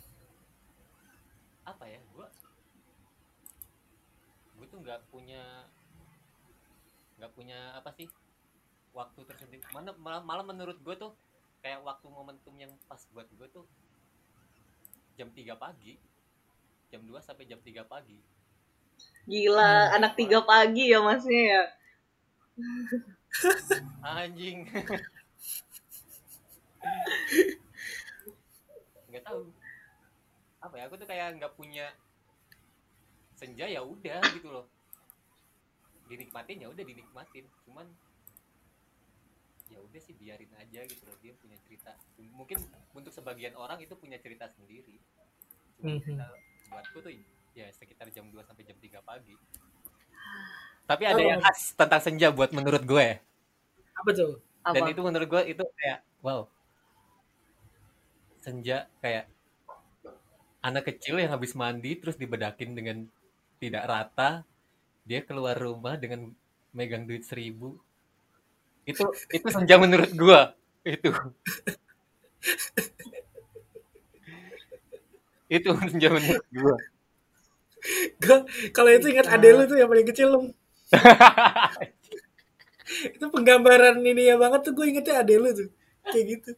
apa ya gua gue tuh nggak punya nggak punya apa sih waktu tersendiri mana malah, malah menurut gue tuh kayak waktu momentum yang pas buat gue tuh jam 3 pagi jam 2 sampai jam 3 pagi Gila, anak tiga pagi ya masnya ya. anjing tahu. Apa ya aku tuh kayak nggak punya senja ya udah gitu loh. Dinikmatin ya udah dinikmatin. Cuman ya udah sih biarin aja gitu loh. Dia punya cerita. Mungkin untuk sebagian orang itu punya cerita sendiri. Cuman Mhm. cerita buatku tuh ya sekitar jam 2 sampai jam 3 pagi. Tapi ada Oh. yang khas tentang senja buat menurut gue. Apa tuh? Apa? dan itu menurut gue itu kayak wow senja kayak anak kecil yang habis mandi terus dibedakin dengan tidak rata dia keluar rumah dengan megang duit seribu itu itu senja menurut gue itu itu senja menurut Gua kalau itu ingat ade lu tuh yang paling kecil lu. itu penggambaran ini ya banget tuh gue ingetnya ade lu tuh. Kayak gitu.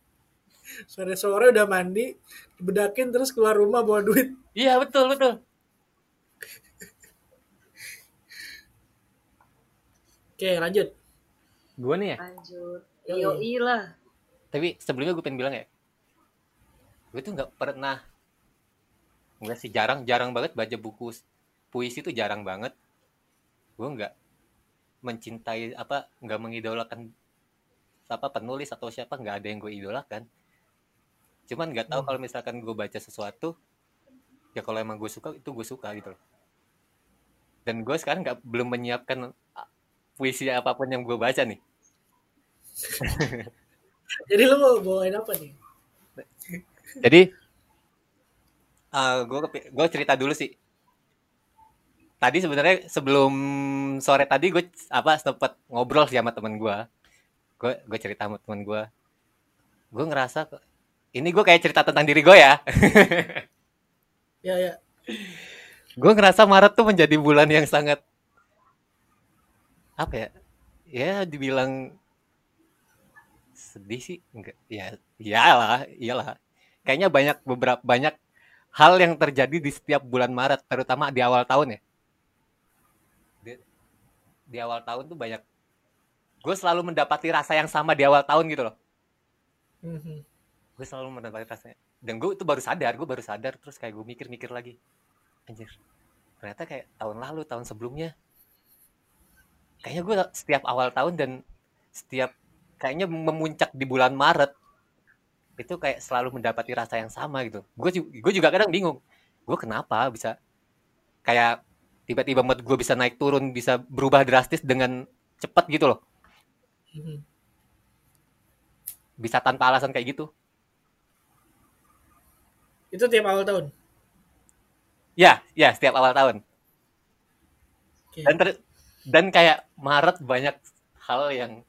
Sore-sore udah mandi, bedakin terus keluar rumah bawa duit. iya betul betul Oke, lanjut. gue nih ya Lanjut. Yoi lah. tapi sebelumnya gue pengen bilang ya gue tuh nggak pernah enggak sih jarang jarang banget baca buku puisi tuh jarang banget gue nggak mencintai apa nggak mengidolakan apa penulis atau siapa nggak ada yang gue idolakan cuman nggak tahu Hmm. kalau misalkan gue baca sesuatu ya kalau emang gue suka itu gue suka gitu loh dan gue sekarang nggak belum menyiapkan puisi apa pun yang gue baca nih Jadi lu mau bawain apa nih? Jadi gue gue cerita dulu sih. Tadi sebenarnya sebelum sore tadi gue apa sempet ngobrol sih sama temen gue. Gue gue cerita sama temen gue. Gue ngerasa ini gue kayak cerita tentang diri gue ya. Ya, ya. gue ngerasa Maret tuh menjadi bulan yang sangat apa ya? Ya dibilang sedih sih enggak ya iyalah iyalah kayaknya banyak beberapa banyak hal yang terjadi di setiap bulan Maret terutama di awal tahun ya di, di awal tahun tuh banyak gue selalu mendapati rasa yang sama di awal tahun gitu loh Mhm. Gue selalu mendapati rasanya dan gue itu baru sadar gue baru sadar terus kayak gue mikir-mikir lagi. Anjir ternyata kayak tahun lalu tahun sebelumnya kayaknya gue setiap awal tahun dan setiap kayaknya memuncak di bulan Maret itu kayak selalu mendapati rasa yang sama gitu. Gue gue juga kadang bingung gue kenapa bisa kayak tiba-tiba mood gue bisa naik turun bisa berubah drastis dengan cepat gitu loh. Mhm. bisa tanpa alasan kayak gitu Itu tiap awal tahun. ya ya setiap awal tahun Oke. dan ter- dan kayak Maret banyak hal yang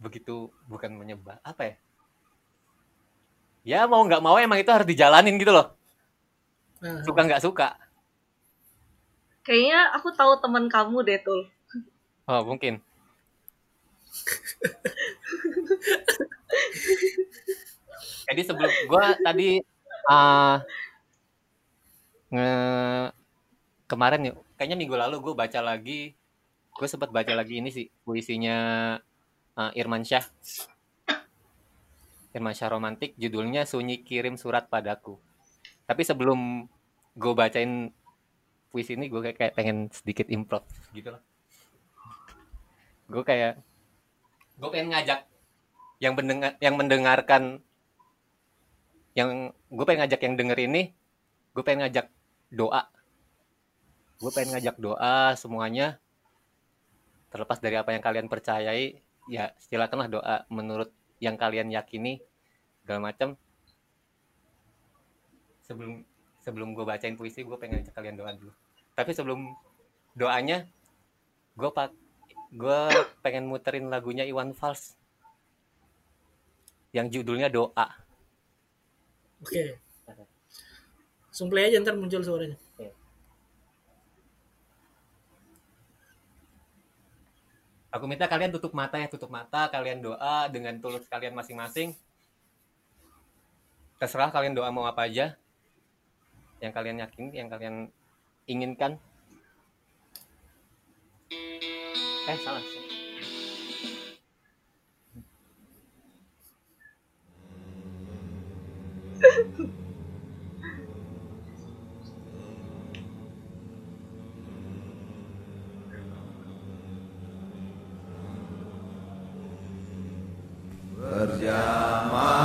begitu bukan menyebab apa ya ya mau nggak mau emang itu harus dijalanin gitu loh Nah, suka nggak suka Kayaknya aku tahu teman kamu deh tuh. oh mungkin jadi sebelum gua tadi ah nge kemarin yuk. Kayaknya minggu lalu gue baca lagi gue sempat baca lagi ini sih puisinya ah, Irman Syah. Irman Syah romantik judulnya Sunyi Kirim Surat Padaku. Tapi sebelum gue bacain puisi ini gue kayak, kayak pengen sedikit improv gitu loh gue kayak gue pengen ngajak yang mendengar yang mendengarkan yang gue pengen ngajak yang denger ini gue pengen ngajak doa. Gue pengen ngajak doa semuanya. Terlepas dari apa yang kalian percayai ya silakanlah doa menurut yang kalian yakini segala macam. Sebelum sebelum gue bacain puisi gue pengen ngajak kalian doa dulu. Tapi sebelum doanya gue pak gue pengen muterin lagunya Iwan Fals yang judulnya doa. Oke. Langsung play aja ntar muncul suaranya. Aku minta kalian tutup mata ya, tutup mata, kalian doa dengan tulus kalian masing-masing. Terserah kalian doa mau apa aja. Yang kalian yakin, yang kalian inginkan. Eh, salah. Berjamaah.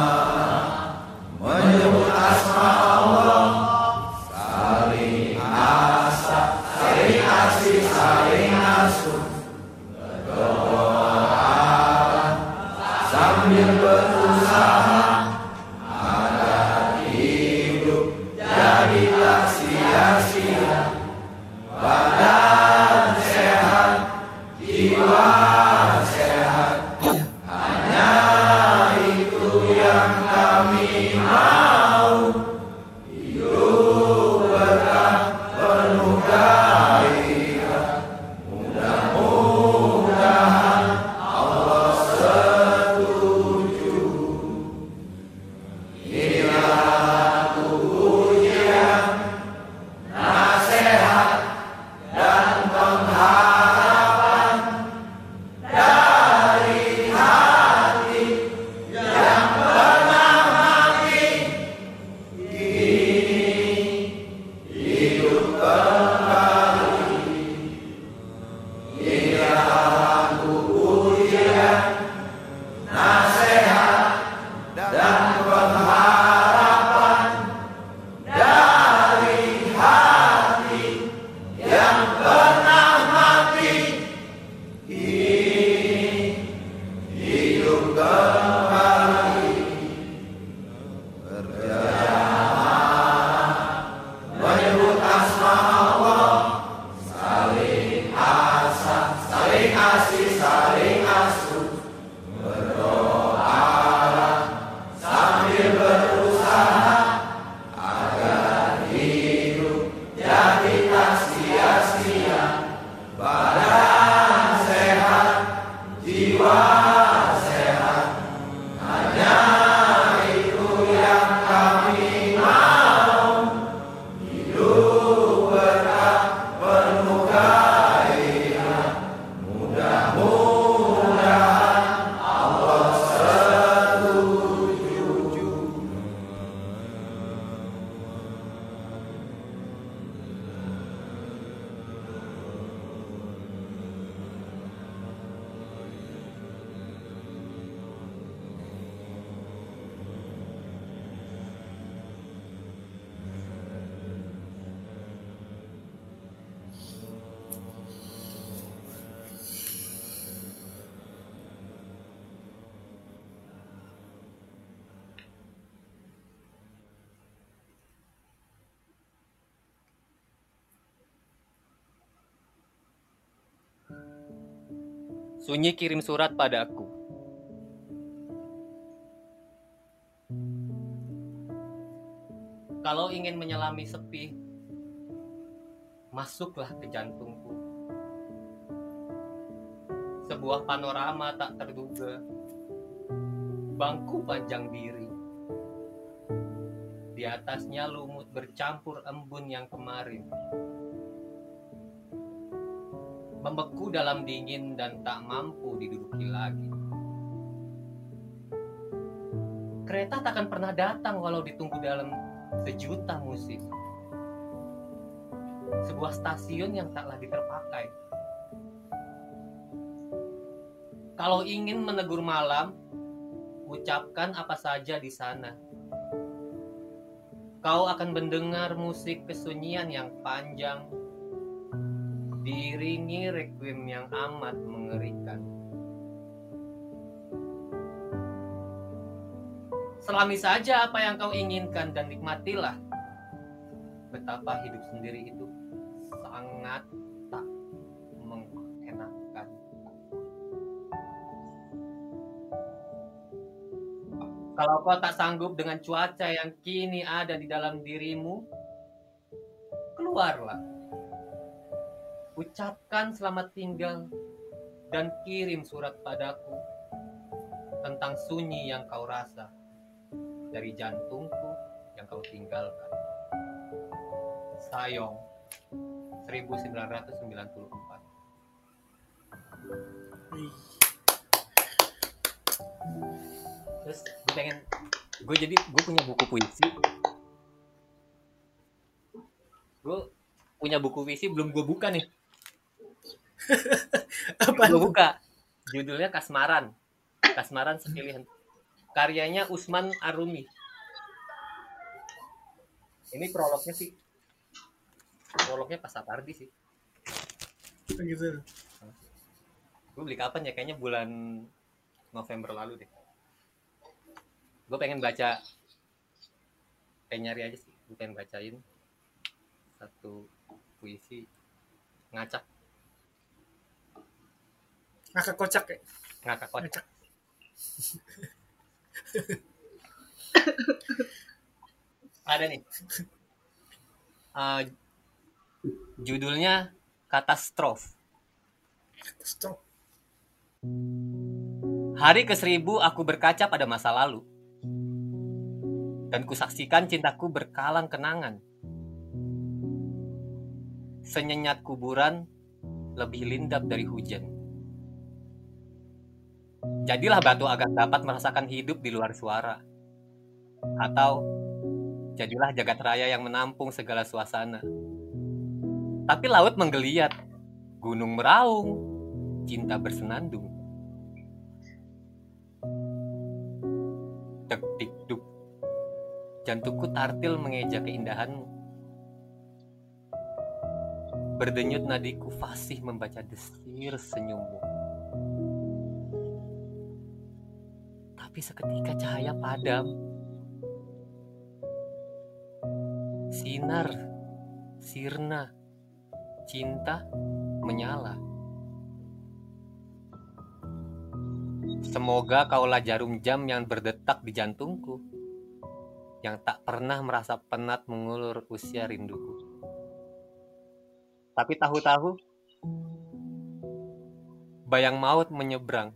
Sunyi kirim surat padaku. Kalau ingin menyelami sepi, masuklah ke jantungku. Sebuah panorama tak terduga. Bangku panjang diri. Di atasnya lumut bercampur embun yang kemarin membeku dalam dingin dan tak mampu diduduki lagi. Kereta takkan pernah datang walau ditunggu dalam sejuta musik. Sebuah stasiun yang tak lagi terpakai. Kalau ingin menegur malam, ucapkan apa saja di sana. Kau akan mendengar musik kesunyian yang panjang, diiringi requiem yang amat mengerikan. Selami saja apa yang kau inginkan dan nikmatilah betapa hidup sendiri itu sangat tak mengenakan. Kalau kau tak sanggup dengan cuaca yang kini ada di dalam dirimu, keluarlah. Ucapkan selamat tinggal dan kirim surat padaku tentang sunyi yang kau rasa dari jantungku yang kau tinggalkan. Sayong 1994 Wih. Terus gue pengen gue jadi gue punya buku puisi. Gue punya buku puisi belum gue buka nih. Apa? Gue buka. Judulnya Kasmaran. Kasmaran Sepilihan. Karyanya Usman Arumi. Ini prolognya sih. Prolognya pas Sapardi sih. Gitu. Gue beli kapan ya? Kayaknya bulan November lalu deh. Gue pengen baca. Kayak nyari aja sih. Gue pengen bacain satu puisi ngacak Ngakak kocak ya. ngakak kocak. Ngacak. Ada nih. Eh, judulnya Katastrof. Stop. Hari ke seribu aku berkaca pada masa lalu. Dan kusaksikan cintaku berkalang kenangan. Senyenyat kuburan lebih lindap dari hujan. Jadilah batu agar dapat merasakan hidup di luar suara. Atau jadilah jagat raya yang menampung segala suasana. Tapi laut menggeliat, gunung meraung, cinta bersenandung. Dek dik duk. Jantungku tartil mengeja keindahanmu. Berdenyut nadiku fasih membaca desir senyummu. Tapi seketika cahaya padam. Sinar, sirna, cinta menyala. Semoga kaulah jarum jam yang berdetak di jantungku, yang tak pernah merasa penat mengulur usia rinduku. Tapi tahu-tahu, bayang maut menyeberang,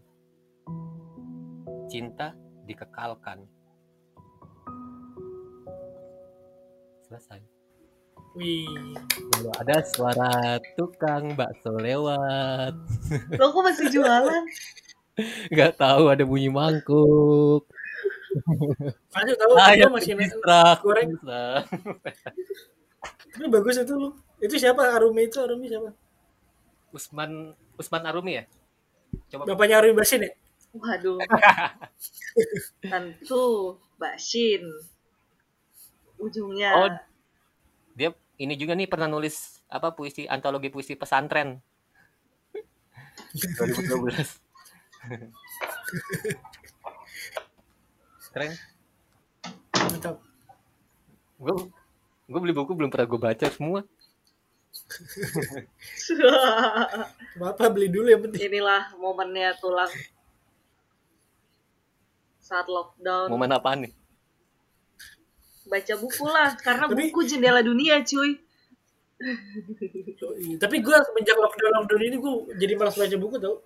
cinta dikekalkan. Selesai. Wih. Lalu ada suara tukang bakso lewat. Lo kok masih jualan? Nggak tahu ada bunyi mangkuk. Masih tahu Ayam gua masih goreng. Tapi bagus itu lu. Itu siapa Arumi itu? Arumi siapa? Usman Usman Arumi ya? Coba Bapaknya Arumi Basin ya? Waduh. Tentu Basin. Ujungnya. Oh. dia ini juga nih pernah nulis apa puisi antologi puisi pesantren 2012 keren Mantap. gue gue beli buku belum pernah gue baca semua Bapak beli dulu yang penting. Inilah momennya tulang. Saat lockdown. momen apaan nih Baca buku lah. Karena Tapi- buku jendela dunia cuy. Tapi gue semenjak lockdown lockdown ini gue jadi malas baca buku tau.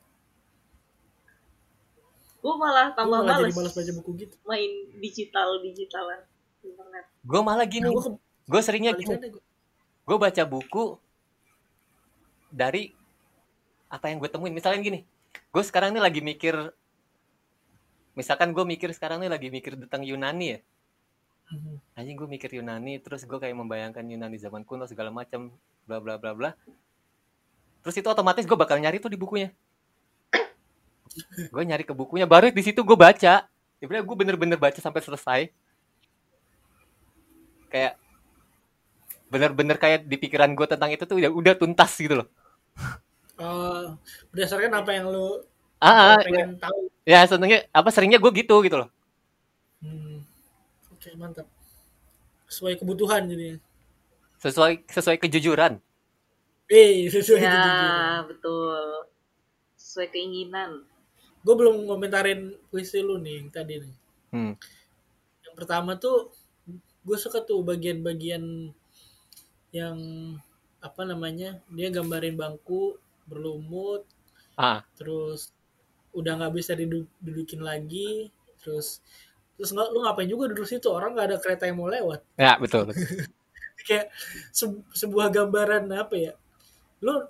Gue malah tambah malah jadi males malas baca buku gitu. main digital-digitalan. Internet. gue malah gini Nah, gue seringnya gini gua. gue baca buku dari apa yang gue temuin misalnya gini gue sekarang ini lagi mikir misalkan gue mikir sekarang ini lagi mikir tentang Yunani ya. Mhm. anjing gue mikir Yunani terus gue kayak membayangkan Yunani zaman kuno segala macam bla bla bla bla. Terus itu otomatis gue bakal nyari tuh di bukunya. Gue nyari ke bukunya baru di situ gue baca. Sebenarnya gue bener-bener baca sampai selesai. Kayak bener-bener kayak di pikiran gue tentang itu tuh udah udah tuntas gitu loh. Oh, berdasarkan apa yang lu ah, ah, pengen tahu. ya senengnya apa seringnya gue gitu gitu loh Hmm. Oke mantap. Sesuai kebutuhan jadi. sesuai sesuai kejujuran Eh sesuai Ya, kebutuhan. betul. Sesuai keinginan. Gue belum ngomentarin puisi lu nih yang tadi nih. hmm. yang pertama tuh gue suka tuh bagian-bagian yang apa namanya dia gambarin bangku berlumut Ah, terus udah nggak bisa didu- dudukin lagi terus terus nggak lu ngapain juga duduk situ orang nggak ada kereta yang mau lewat ya betul. betul. kayak se- sebuah gambaran apa ya lu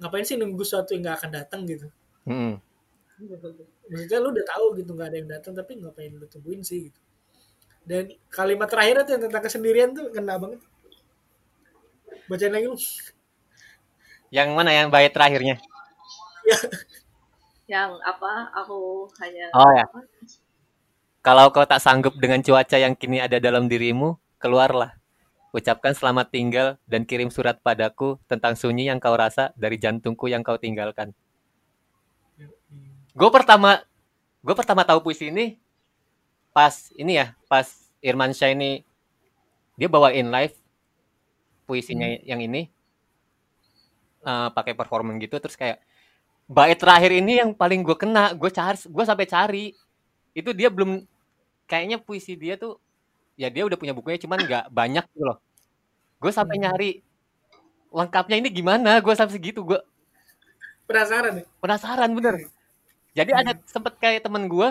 ngapain sih nunggu sesuatu yang nggak akan datang gitu Mm-mm. maksudnya lu udah tahu gitu nggak ada yang datang tapi ngapain lu tungguin sih gitu dan kalimat terakhir tuh yang tentang kesendirian tuh kena banget bacain lagi lu Yang mana yang bait terakhirnya? yang apa aku hanya Oh ya. Kalau kau tak sanggup dengan cuaca yang kini ada dalam dirimu, keluarlah. Ucapkan selamat tinggal dan kirim surat padaku tentang sunyi yang kau rasa dari jantungku yang kau tinggalkan. Gue pertama, gue pertama tahu puisi ini pas ini ya, pas Irman Syah ini dia bawain live puisinya yang ini eh, pakai performance gitu, terus kayak bait terakhir ini yang paling gue kena, gue cari, gue sampai cari. Itu dia belum kayaknya puisi dia tuh ya dia udah punya bukunya cuman nggak banyak gitu loh. Gue sampai Hmm. nyari lengkapnya ini gimana gue sampai segitu gue penasaran nih penasaran bener. Jadi ada sempet kayak temen gue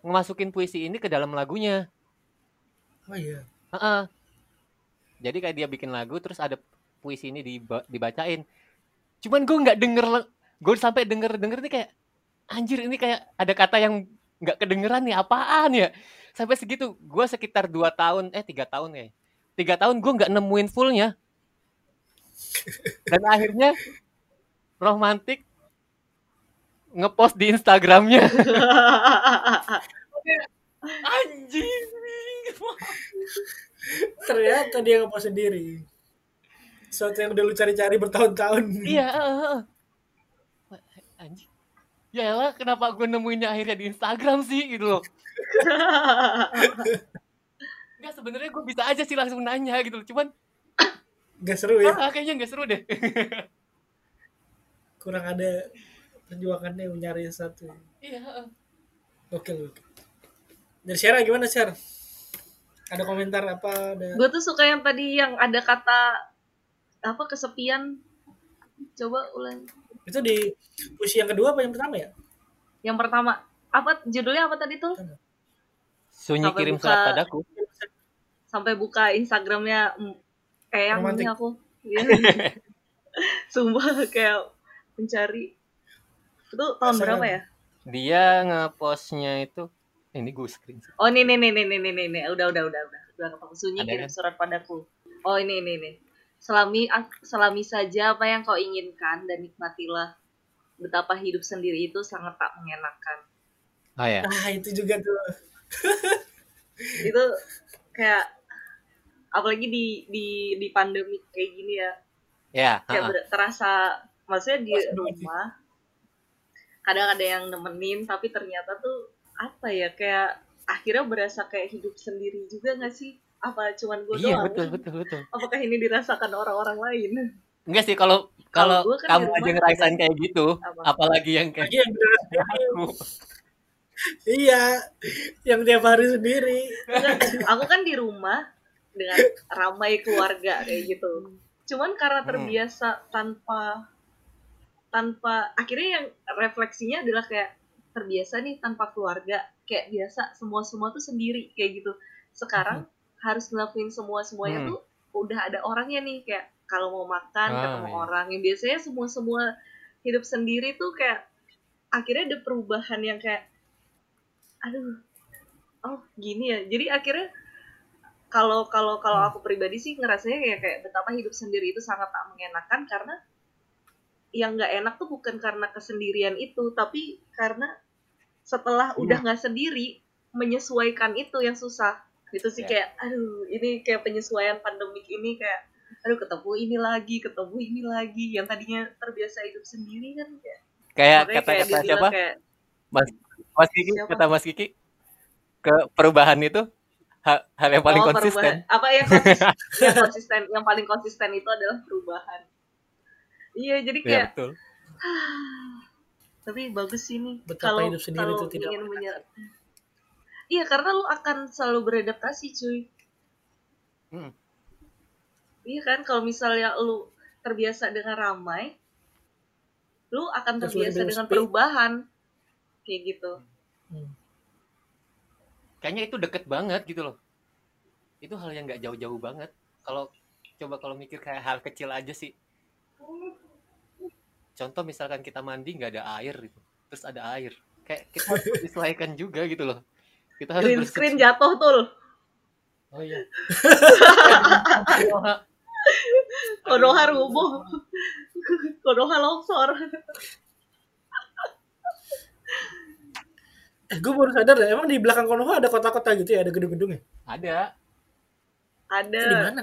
ngemasukin puisi ini ke dalam lagunya. Oh iya. Heeh. jadi kayak dia bikin lagu terus ada puisi ini diba- dibacain. Cuman gue nggak denger gue sampai denger denger nih kayak anjir ini kayak ada kata yang nggak kedengeran nih apaan ya? Sampai segitu gue sekitar dua tahun eh tiga tahun ya. Tiga tahun gue nggak nemuin fullnya. Dan akhirnya romantik ngepost di Instagramnya. Anjing. Ternyata dia ngepost sendiri. Sesuatu yang udah lu cari-cari bertahun-tahun. Iya, heeh, heeh. Anjing. Ya lah, kenapa gue nemuinnya akhirnya di Instagram sih gitu loh. Enggak sebenarnya gue bisa aja sih langsung nanya gitu loh. Cuman gak seru ya ah, kayaknya nggak seru deh. kurang ada perjuangannya mencari sesuatu Iya, heeh. oke oke dari Syara gimana Syar ada komentar apa ada gue tuh suka yang tadi yang ada kata apa kesepian coba ulang itu di puisi yang kedua apa yang pertama ya yang pertama apa judulnya apa tadi tuh Sunyi Sampai kirim buka- surat padaku. sampai buka Instagramnya mm, kayak Romantik. ini aku Iya. sumpah kayak mencari itu tahun Penasaran. berapa ya Dia ngepostnya itu eh, ini gue screen. oh ini nih nih nih nih nih nih udah udah udah udah udah ketemu sunyi Ada kirim kan? surat padaku oh ini ini nih selami selami saja apa yang kau inginkan dan nikmatilah. Betapa hidup sendiri itu sangat tak mengenakan. Oh ya. ah itu juga tuh. Itu kayak apalagi di di di pandemi kayak gini ya. Ya, kayak heeh. ber- terasa maksudnya di rumah kadang ada yang nemenin tapi ternyata tuh apa ya kayak akhirnya berasa kayak hidup sendiri juga gak sih apa cuman gue Iya, doang? betul betul betul. apakah ini dirasakan orang-orang lain? Enggak sih kalau kalau kan kamu rumah aja ngerasain kayak gitu, Apa? apalagi yang kayak yang aku. iya yang tiap hari sendiri. Enggak, aku kan di rumah dengan ramai keluarga kayak gitu. Cuman karena Hmm. terbiasa tanpa tanpa akhirnya yang refleksinya adalah kayak terbiasa nih tanpa keluarga. Kayak biasa semua semua tuh sendiri kayak gitu. Sekarang harus ngelakuin semua semuanya Hmm. tuh udah ada orangnya nih kayak kalau mau makan Ah, ketemu iya. orang yang biasanya semua semua hidup sendiri tuh kayak akhirnya ada perubahan yang kayak aduh oh gini ya jadi akhirnya kalau kalau kalau aku pribadi sih ngerasanya kayak kayak betapa hidup sendiri itu sangat tak mengenakan karena yang nggak enak tuh bukan karena kesendirian itu tapi karena setelah udah nggak sendiri menyesuaikan itu yang susah gitu sih Ya. kayak aduh ini kayak penyesuaian pandemik ini kayak aduh ketemu ini lagi ketemu ini lagi yang tadinya terbiasa hidup sendiri kan kayak Kayak makanya kata siapa? kayak Mas Mas Kiki Siapa? kata Mas Kiki ke perubahan itu hal, hal yang paling oh, konsisten. perubahan. apa yang konsisten, yang konsisten yang paling konsisten itu adalah perubahan iya jadi Iya kayak betul. tapi bagus sih nih Betapa kalau hidup sendiri kalau itu tidak ingin menyer- iya karena lu akan selalu beradaptasi cuy. Hmm. iya kan kalau misalnya lu terbiasa dengan ramai lu akan terbiasa dengan perubahan. Kayak gitu. Hmm. kayaknya itu deket banget gitu loh. Itu hal yang nggak jauh-jauh banget. Kalau coba kalau mikir kayak hal kecil aja sih. Contoh misalkan kita mandi nggak ada air gitu. Terus ada air. Kayak kita disesuaikan juga gitu loh kita harus green screen jatuh tuh oh iya. Konoha rubuh. Konoha longsor. Eh, gue baru sadar deh, emang di belakang Konoha ada kota-kota gitu ya, ada gedung-gedungnya. ada. Ada. Itu di mana?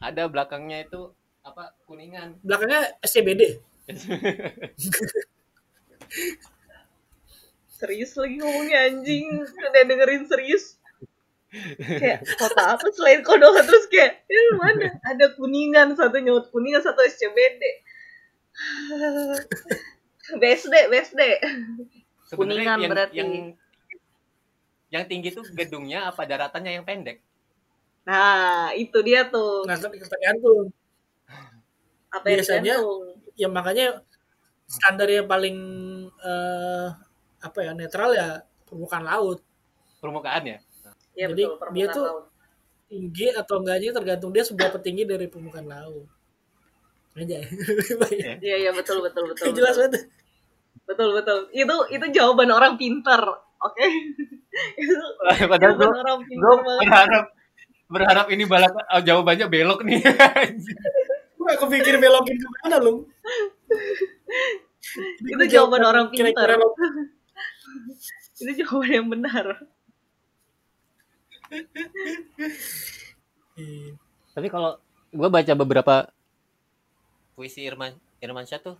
ada belakangnya itu apa kuningan. Belakangnya SCBD. serius lagi ngomongnya anjing. Udah dengerin serius. Kayak kota apa selain Konoha terus kayak ini mana? Ada kuningan satu nyebut kuningan satu SCBD BSD BSD Sebenarnya Kuningan yang, berarti. yang yang tinggi tuh gedungnya apa daratannya yang pendek? Nah itu dia tuh. Nah, tergantung. apa yang biasanya- tergantung. Ya makanya standar yang paling eh, apa ya netral ya permukaan laut. permukaan ya ya Jadi betul permukaan dia tuh- laut. Tinggi atau enggaknya tergantung dia seberapa tinggi dari permukaan laut. Aja. iya iya betul betul betul Jelas betul. banget. betul betul itu itu jawaban orang pintar oke itu padahal gue jawaban orang gue pintar berharap berharap ini balap oh, jawabannya belok nih Gue kepikir belokin ke mana lu? itu jawaban orang pintar lo- itu jawaban yang benar Iya. tapi kalau gue baca beberapa puisi Irman Irmansyah tuh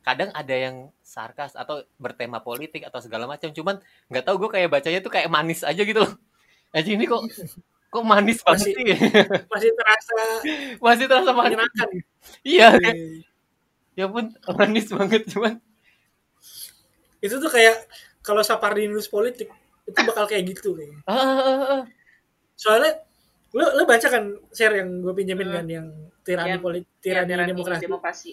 kadang ada yang sarkas atau bertema politik atau segala macam cuman nggak tahu gue kayak bacanya tuh kayak manis aja gitu loh aja ini kok kok manis banget Masih- sih Masih terasa masih terasa manis menyenangkan. iya Iya. ya pun manis banget cuman Itu tuh kayak kalau Sapardi nulis politik itu bakal kayak gitu kayaknya. ah, ah, ah. Soalnya lu lu baca kan share yang gue pinjemin kan yang tirani Yang- politik, Ya, tirani tirani demokrasi. demokrasi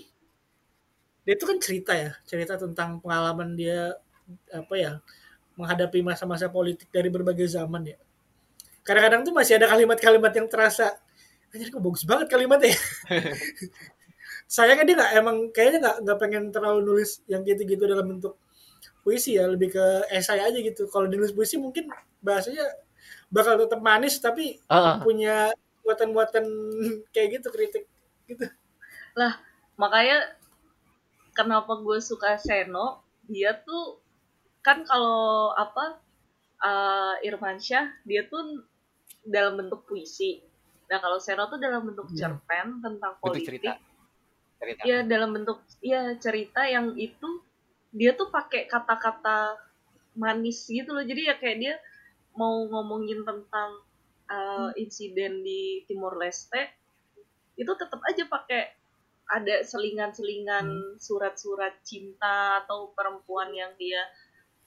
Dia itu kan cerita ya, cerita tentang pengalaman dia apa ya menghadapi masa-masa politik dari berbagai zaman ya. Kadang-kadang tuh masih ada kalimat-kalimat yang terasa anjir kok bagus banget kalimatnya. Sayangnya dia nggak emang kayaknya nggak nggak pengen terlalu nulis yang gitu-gitu dalam bentuk puisi ya, lebih ke esai aja gitu. Kalau dinulis puisi mungkin bahasanya bakal tetap manis tapi ah. punya muatan-muatan kayak gitu kritik gitu. makanya kenapa gue suka Seno dia tuh kan kalau apa uh, Irmansyah dia tuh dalam bentuk puisi nah kalau Seno tuh dalam bentuk Hmm. cerpen tentang bentuk politik cerita cerita ya dalam bentuk ya cerita yang itu dia tuh pakai kata-kata manis gitu loh. Jadi ya kayak dia mau ngomongin tentang uh, insiden di Timor Leste itu tetap aja pakai ada selingan-selingan surat-surat cinta atau perempuan yang dia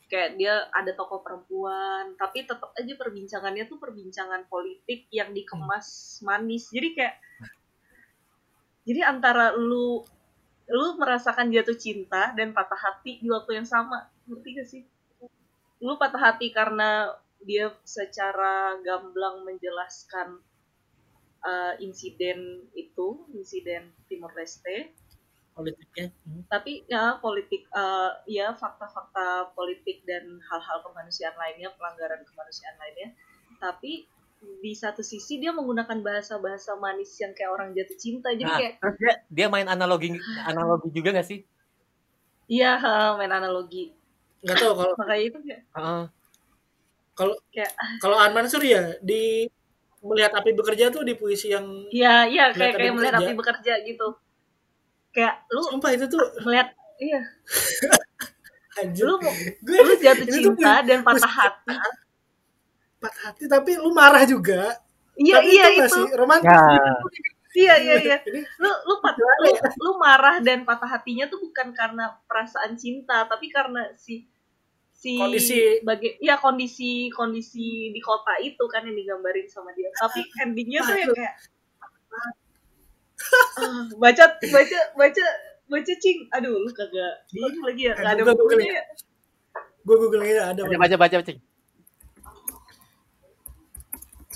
kayak dia ada tokoh perempuan. Tapi tetap aja perbincangannya tuh perbincangan politik yang dikemas manis. Jadi kayak jadi antara lu lu merasakan jatuh cinta dan patah hati di waktu yang sama ngerti gak sih lu patah hati karena dia secara gamblang menjelaskan uh, insiden itu insiden Timor Leste politiknya. Hmm. tapi ya politik eh, ya fakta-fakta politik dan hal-hal kemanusiaan lainnya pelanggaran kemanusiaan lainnya tapi di satu sisi dia menggunakan bahasa-bahasa manis yang kayak orang jatuh cinta. Jadi Nah, kayak dia, dia main analogi analogi juga gak sih? Iya main analogi. Nggak tahu kalau makanya itu kayak Heeh. kalau Kayak- kalau An Mansur ya di melihat api bekerja tuh di puisi yang iya iya Melihat kayak kayak api melihat api bekerja gitu. Kayak lu sumpah itu tuh melihat iya. Anjir. lu Gue lu jatuh Itu tuh cinta dan patah hati patah hati tapi lu marah juga. iya tapi iya itu itu. masih romantis. Ya. iya iya iya. lu lu, pat- lu lu marah dan patah hatinya tuh bukan karena perasaan cinta tapi karena si si Kondisi- baga- ya kondisi kondisi di kota itu kan yang digambarin sama dia. Tapi endingnya tuh yang kayak ah, baca baca baca baca cing. Aduh lu kagak ini lagi ya nggak ada Gua Google bukunya ya. gue google aja ada baca baca baca cing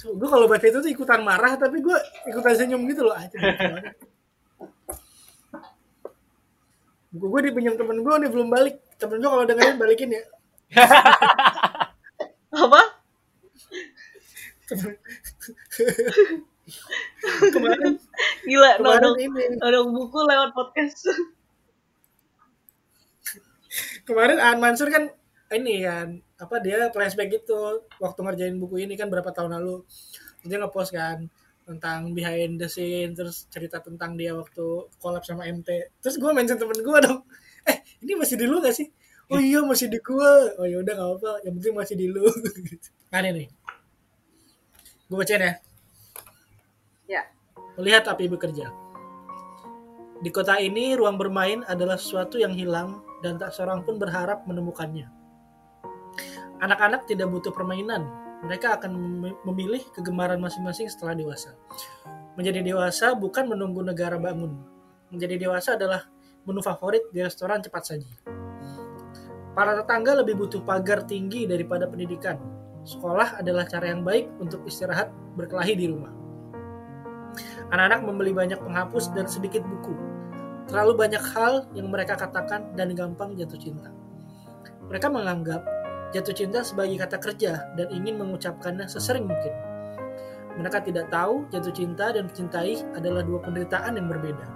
gue kalau baca itu tuh ikutan marah tapi gue ikutan senyum gitu loh aja buku gue dipinjam temen gue nih belum balik. Temen gue kalau dengerin balikin ya. Apa? Kemarin gila kemarin nodong ini. nodong buku lewat podcast. Kemarin Aan Mansur kan ini kan apa dia flashback gitu waktu ngerjain buku ini kan berapa tahun lalu. Dia ngepost kan tentang behind the scene terus cerita tentang dia waktu collab sama MT terus gue mention temen gue dong. Eh ini masih di lu gak sih? Oh iya masih di gue oh ya udah gak apa yang penting masih di lu. Nah ini nih. Gue bacain ya. Ya. Melihat api bekerja. Di kota ini, ruang bermain adalah sesuatu yang hilang dan tak seorang pun berharap menemukannya. Anak-anak tidak butuh permainan. Mereka akan mem- memilih kegemaran masing-masing setelah dewasa. Menjadi dewasa bukan menunggu negara bangun. Menjadi dewasa adalah menu favorit di restoran cepat saji. Para tetangga lebih butuh pagar tinggi daripada pendidikan. Sekolah adalah cara yang baik untuk istirahat berkelahi di rumah. Anak-anak membeli banyak penghapus dan sedikit buku. Terlalu banyak hal yang mereka katakan dan gampang jatuh cinta. Mereka menganggap jatuh cinta sebagai kata kerja dan ingin mengucapkannya sesering mungkin. Mereka tidak tahu jatuh cinta dan mencintai adalah dua penderitaan yang berbeda.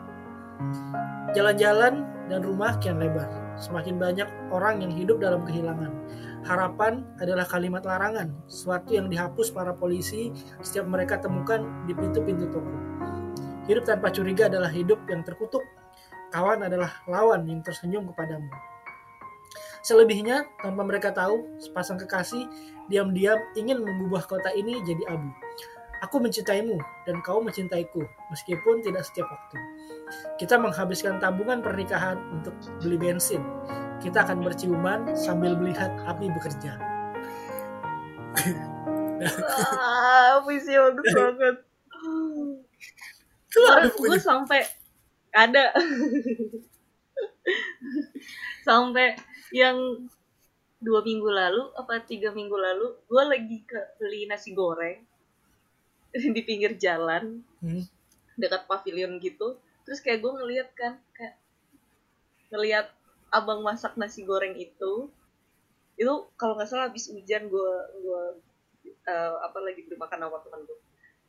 Jalan-jalan dan rumah kian lebar. Semakin banyak orang yang hidup dalam kehilangan. Harapan adalah kalimat larangan, sesuatu yang dihapus para polisi setiap mereka temukan di pintu-pintu toko. Hidup tanpa curiga adalah hidup yang terkutuk. Kawan adalah lawan yang tersenyum kepadamu. Selebihnya, tanpa mereka tahu, sepasang kekasih diam-diam ingin mengubah kota ini jadi abu. Aku mencintaimu dan kau mencintaiku, meskipun tidak setiap waktu. Kita menghabiskan tabungan pernikahan untuk beli bensin. Kita akan berciuman sambil melihat api bekerja. ah puisi bagus banget Kemarin gue sampai ada sampai yang dua minggu lalu apa tiga minggu lalu gue lagi ke beli nasi goreng di pinggir jalan Hmm. dekat pavilion gitu. Terus kayak gue ngeliat kan kayak ngeliat abang masak nasi goreng itu. Itu kalau nggak salah habis hujan gue gue eh, apa lagi beli makan sama temen gue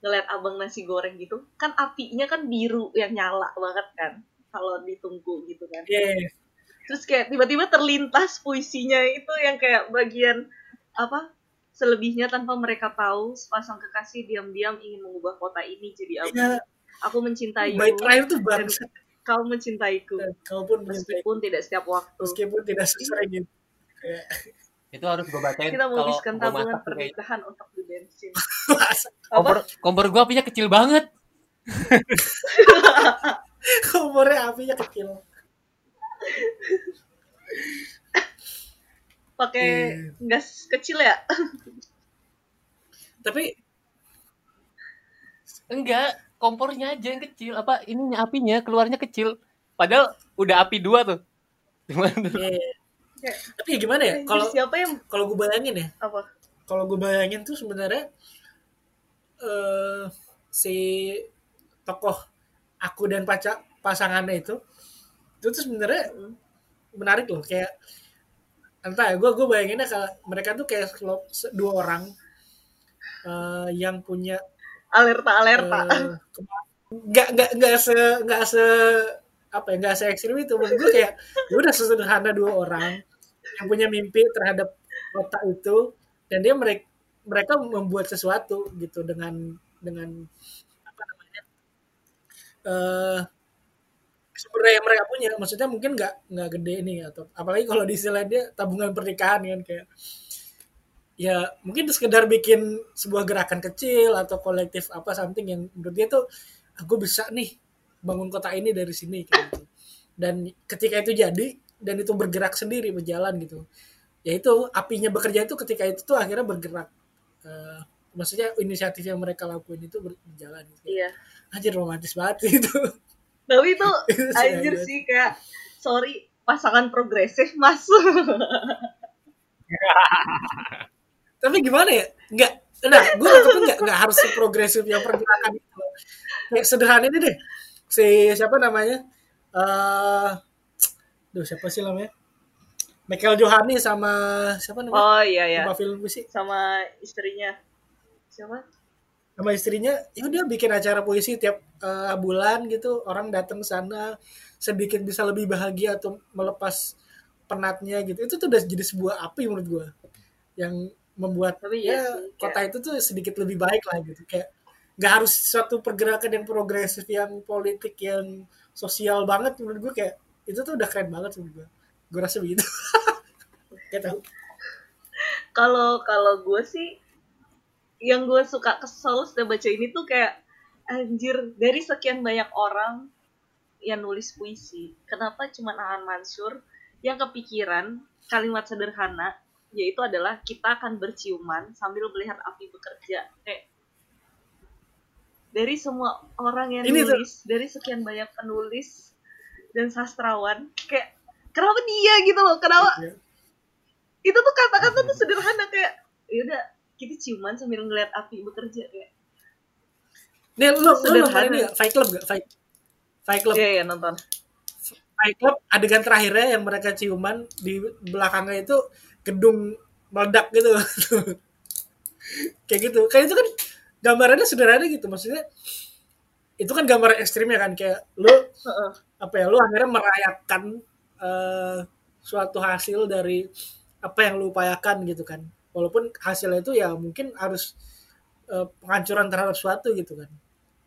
ngeliat abang nasi goreng gitu kan apinya kan biru yang nyala banget kan kalau ditunggu gitu kan. Iya, terus kayak tiba-tiba terlintas puisinya itu yang kayak bagian apa selebihnya tanpa mereka tahu sepasang kekasih diam-diam ingin mengubah kota ini jadi abu iya. aku mencintaimu terakhir tuh bangsa. kau mencintaiku Kau pun menyintai. meskipun tidak setiap waktu Meskipun tidak sesering itu. Kayak, itu harus gue bacain kita kalau menghabiskan gue tabungan tuh kayak pernikahan untuk beli bensin kompor kompor gue apinya kecil banget kompornya apinya kecil. pakai Iya. gas kecil ya? Tapi enggak kompornya aja yang kecil. Apa ininya apinya keluarnya kecil. Padahal udah api dua tuh. Gimana Kayak, tapi ya gimana ya? Kalau siapa yang kalau gue bayangin ya, apa? kalau gue bayangin tuh sebenarnya eh si tokoh aku dan pacar pasangannya itu itu tuh sebenarnya menarik loh kayak entah ya gue gue bayanginnya kalau mereka tuh kayak dua orang eh, yang punya alerta alerta kema- nggak nggak nggak se nggak se apa ya nggak se ekstrim itu. Menurut gue kayak ya udah sesederhana dua orang yang punya mimpi terhadap kota itu dan dia mereka mereka membuat sesuatu gitu dengan dengan apa namanya eh sumber daya yang mereka punya maksudnya mungkin nggak nggak gede nih atau apalagi kalau di istilah dia tabungan pernikahan kan kayak ya mungkin sekedar bikin sebuah gerakan kecil atau kolektif apa something yang menurut dia tuh aku bisa nih bangun kota ini dari sini kayak gitu. dan ketika itu jadi dan itu bergerak sendiri berjalan gitu ya itu apinya bekerja itu ketika itu tuh akhirnya bergerak Eh, maksudnya inisiatif yang mereka lakuin itu ber- berjalan gitu. Iya. anjir romantis banget itu Tapi itu anjir sih kayak sorry pasangan progresif mas. tapi gimana ya nggak nah gue nangkepin nggak nggak harus seprogresif yang pergerakan itu kayak sederhana ini deh si siapa namanya eh duh siapa sih namanya Michael Johani sama siapa namanya oh iya ya. Lupa film sih Sama istrinya. Siapa? Sama istrinya ya udah bikin acara puisi tiap eh, bulan gitu. Orang datang ke sana sedikit bisa lebih bahagia atau melepas penatnya gitu. Itu tuh udah jadi sebuah api menurut gue yang membuat Tapi ya iya sih, kota itu tuh sedikit lebih baik lah gitu. Kayak nggak harus suatu pergerakan yang progresif yang politik yang sosial banget menurut gue kayak itu tuh udah keren banget menurut gue gue rasa begitu. Gak Kalau kalau gue sih yang gue suka kesel setelah baca ini tuh kayak anjir dari sekian banyak orang yang nulis puisi, kenapa cuma Aan Mansur yang kepikiran kalimat sederhana yaitu adalah kita akan berciuman sambil melihat api bekerja. Kayak dari semua orang yang Ini tuh. nulis, dari sekian banyak penulis dan sastrawan, kayak kenapa dia gitu loh? Kenapa Ya. itu tuh kata-kata tuh sederhana kayak ya udah kita ciuman sambil ngeliat api bekerja kayak. Nih lu lu nonton ini? Fight Club gak Fight Fight Club. Iya ya nonton. Fight Club adegan terakhirnya yang mereka ciuman di belakangnya itu gedung meledak gitu. Kayak gitu. Kayak itu kan gambarannya sederhana gitu. Maksudnya itu kan gambaran ekstrimnya kan? Kayak lu apa ya lu akhirnya merayakan eh, suatu hasil dari apa yang lu upayakan gitu kan walaupun hasilnya itu ya mungkin harus eh, penghancuran terhadap suatu gitu kan.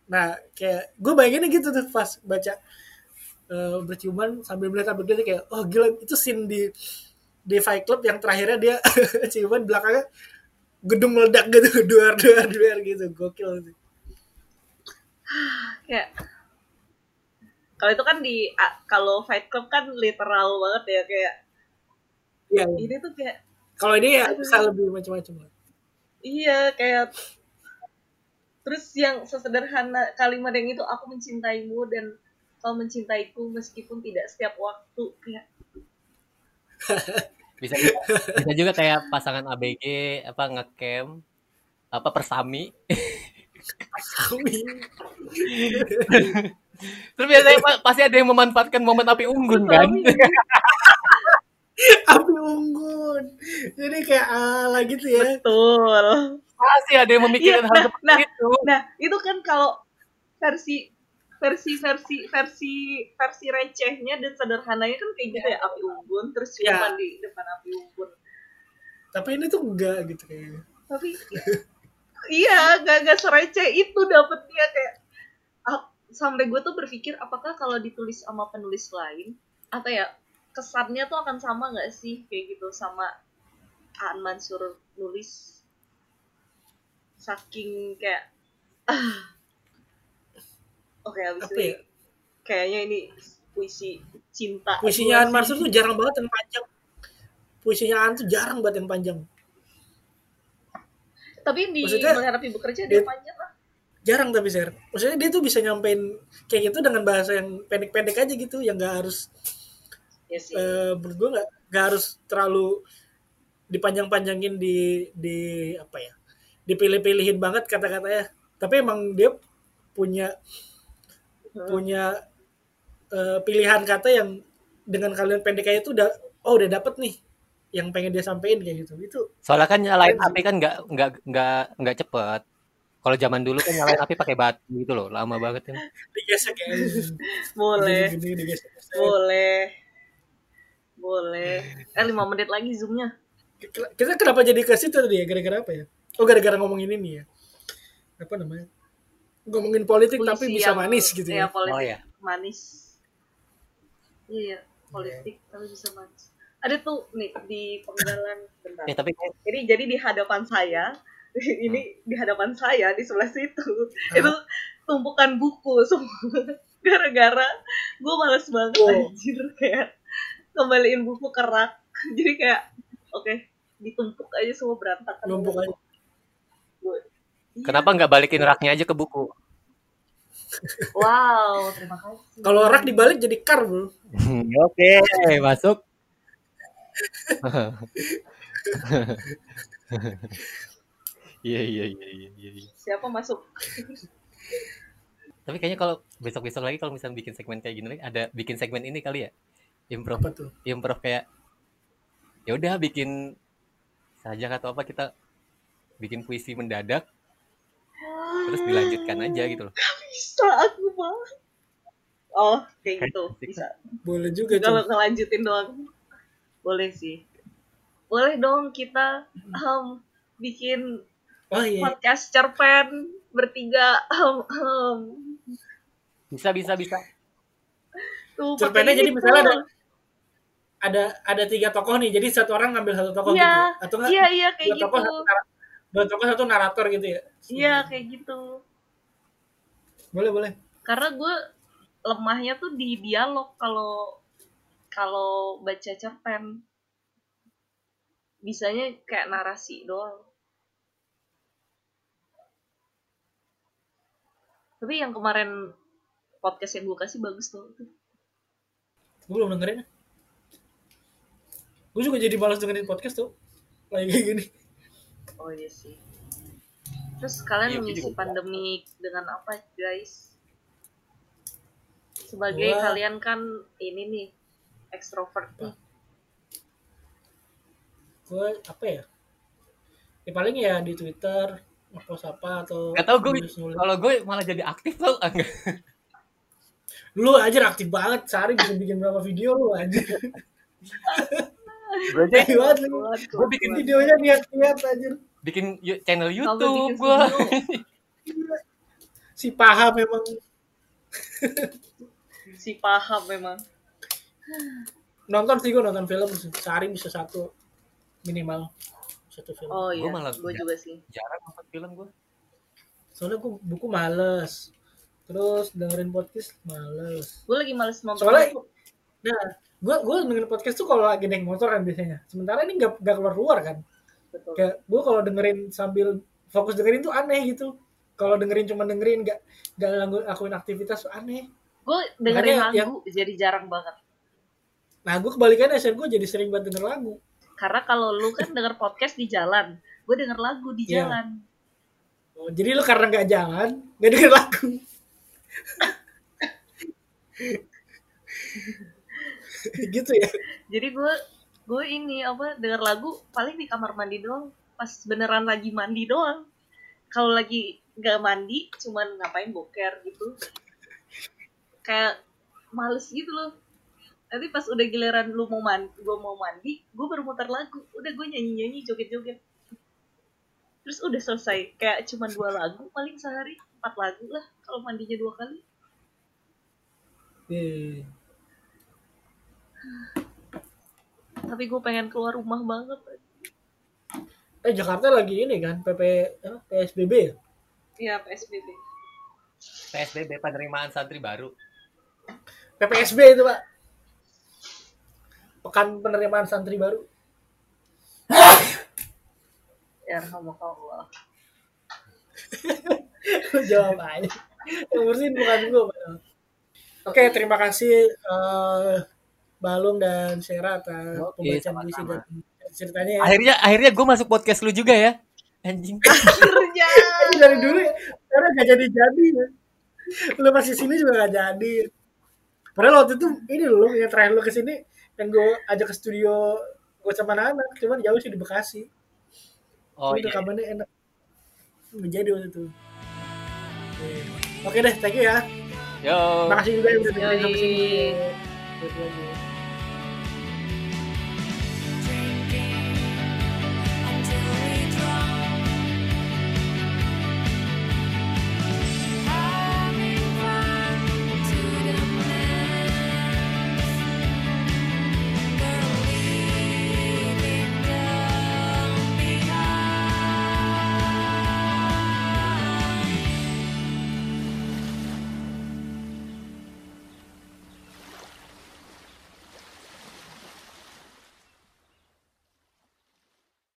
Nah kayak gue bayanginnya gitu tuh pas baca eh, berciuman sambil melihat gitu kayak oh gila itu scene di di Fight Club yang terakhirnya dia ciuman belakangnya gedung meledak gitu duar duar duar gitu gokil sih. Kayak kalau itu kan di kalau Fight Club kan literal banget ya kayak Iya, ini tuh kayak kalau ini ya bisa lebih macam-macam iya kayak terus yang sesederhana kalimat yang itu aku mencintaimu dan kau mencintaiku meskipun tidak setiap waktu kayak. Bisa juga, bisa juga kayak pasangan ABG apa ngecamp apa persami. Kami. terus biasanya pa- pasti ada yang memanfaatkan momen api unggun kan? Api unggun jadi kayak ala gitu ya betul pasti ada yang memikirkan Iya, hal nah, seperti nah. itu Nah, itu kan kalau versi versi versi versi versi recehnya dan sederhananya kan kayak gitu ya api unggun terus Ya. ciuman di depan api unggun. tapi ini tuh enggak gitu kayaknya Tapi iya, gak gak sereceh itu dapetnya kayak ah, sampai gue tuh berpikir apakah kalau ditulis sama penulis lain apa ya kesannya tuh akan sama nggak sih kayak gitu sama Aan Mansur nulis saking kayak ah. oke habis apa ini ya? kayaknya ini puisi cinta. Puisinya An Mansur tuh jarang banget yang panjang. Puisinya An tuh jarang banget yang panjang. Tapi di Maksudnya, menghadapi bekerja dia dia- panjang lah. Jarang tapi share maksudnya dia tuh bisa nyampein kayak gitu dengan bahasa yang pendek-pendek aja gitu yang nggak harus ya sih. eh, menurut gue nggak nggak harus terlalu dipanjang-panjangin di di apa ya dipilih-pilihin banget kata-katanya. Tapi emang dia punya Hmm. punya eh, pilihan kata yang dengan kalian pendek kayak itu udah oh udah dapet nih yang pengen dia sampein kayak gitu. Itu soalnya kan nyalain api kan nggak nggak nggak nggak cepet. Kalau zaman dulu kan nyalain api pakai batu gitu loh lama banget kan digesek ya. Boleh. Digesek. boleh. Boleh. Eh lima menit lagi zoomnya kita kenapa jadi ke situ tadi ya? Gara-gara apa ya? Oh gara-gara ngomongin ini ya? Apa namanya? Ngomongin politik tapi Puisi bisa yang- manis gitu ya ya? politik Oh, ya. manis. Iya politik tapi bisa manis. Ada tuh nih di penggalan bentar. Eh tapi ini jadi di hadapan saya ini di hadapan saya di sebelah situ Ah. itu tumpukan buku semua. Gara-gara gue males banget Oh. anjir kayak kembaliin buku ke rak jadi kayak Oke, ditumpuk aja semua berantakan. Numpuk aja. Iya. Kenapa nggak balikin raknya aja ke buku? Wow, terima kasih. Kalau rak dibalik jadi kar, bro. Oke, masuk. Iya iya iya iya iya. iya. Siapa masuk? Tapi kayaknya kalau besok-besok lagi kalau misalnya bikin segmen kayak gini lagi, ada bikin segmen ini kali ya. Improv Apa tuh? improv kayak ya udah bikin saja atau apa kita bikin puisi mendadak terus dilanjutkan aja gitu loh. Bisa aku mah. Oh, kayak gitu. Asik. Bisa. Boleh juga, Kalau ngelanjutin doang. Boleh sih. Boleh dong kita um, bikin Oh iya. podcast cerpen bertiga. Um, um. Bisa bisa bisa. Tuh, Cerpennya jadi misalnya ada tuh. Ada ada tiga tokoh nih, jadi satu orang ngambil satu tokoh Iya, gitu. Atau enggak Iya, iya kayak dua gitu. tokoh satu dua tokoh satu narator gitu ya. Iya, kayak gitu. Boleh, boleh. Karena gue lemahnya tuh di dialog kalau kalau baca cerpen. Bisanya kayak narasi doang. Tapi yang kemarin podcast yang gue kasih bagus tuh. Gue belum dengerin. Gue juga jadi malas dengerin podcast tuh. Lagi kayak gini. Oh iya sih. Terus kalian Iya, mengisi juga. pandemi dengan apa, guys? Sebagai Gua- kalian kan ini nih ekstrovert nih. Gue apa ya? Ya paling ya di Twitter ngepost apa atau Gak tau gue kalau gue malah jadi aktif tau enggak. Lu aja aktif banget, sehari bisa bikin berapa video lu aja. Gue aja Gue bikin. Videonya niat-niat aja. bikin channel YouTube bikin gue. Si paham memang. si paham memang. Nonton sih gue nonton film sehari bisa satu minimal satu film. Oh iya, Gua malah gue juga sih. Jarang nonton film gue. Soalnya gue buku males. Terus dengerin podcast males. Gue lagi males nonton. Soalnya buku. Nah, gue gue dengerin podcast tuh kalau lagi naik motor kan biasanya. Sementara ini nggak nggak keluar luar kan. Betul. Kayak gue kalau dengerin sambil fokus dengerin tuh aneh gitu. Kalau dengerin cuma dengerin nggak nggak akuin aktivitas tuh aneh. Gue dengerin Makanya lagu jadi jarang banget. Nah gue kebalikannya, Sen gue jadi sering banget denger lagu. Karena kalau lu kan denger podcast di jalan, gue denger lagu di Iya. jalan. Oh, jadi lu karena nggak jalan, nggak denger lagu. gitu ya. Jadi gue gue ini apa denger lagu paling di kamar mandi doang. Pas beneran lagi mandi doang. Kalau lagi nggak mandi, cuman ngapain boker gitu. Kayak males gitu loh. Nanti pas udah giliran lu mau mandi, gue mau mandi, gue baru muter lagu. Udah gue nyanyi-nyanyi, joget-joget. Terus udah selesai. Kayak cuma dua lagu, paling sehari empat lagu lah. Kalau mandinya dua kali. Eh, Tapi gue pengen keluar rumah banget. Eh Jakarta lagi ini kan PP apa, PSBB ya? Iya PSBB. PSBB penerimaan santri baru. PPSB itu pak. Pekan penerimaan santri baru. Ya Allah. Jawab aja. Yang ngurusin bukan gue. Oke, terima kasih eh, Balung dan Sera atas Oke, pembacaan puisi dan ceritanya ya. Akhirnya akhirnya gue masuk podcast lu juga ya. Anjing. Akhirnya. Ini dari dulu ya, karena gak jadi-jadi ya. Lu masih sini juga gak jadi. Padahal waktu itu ini loh yang terakhir lu ke sini yang gue ajak ke studio gue sama anak cuman jauh sih di Bekasi. Oh Tapi iya. rekamannya enak. Nggak jadi waktu itu. Oke. Deh, thank you ya. Yo. Makasih juga yang udah dengerin sampai sini. Lagi.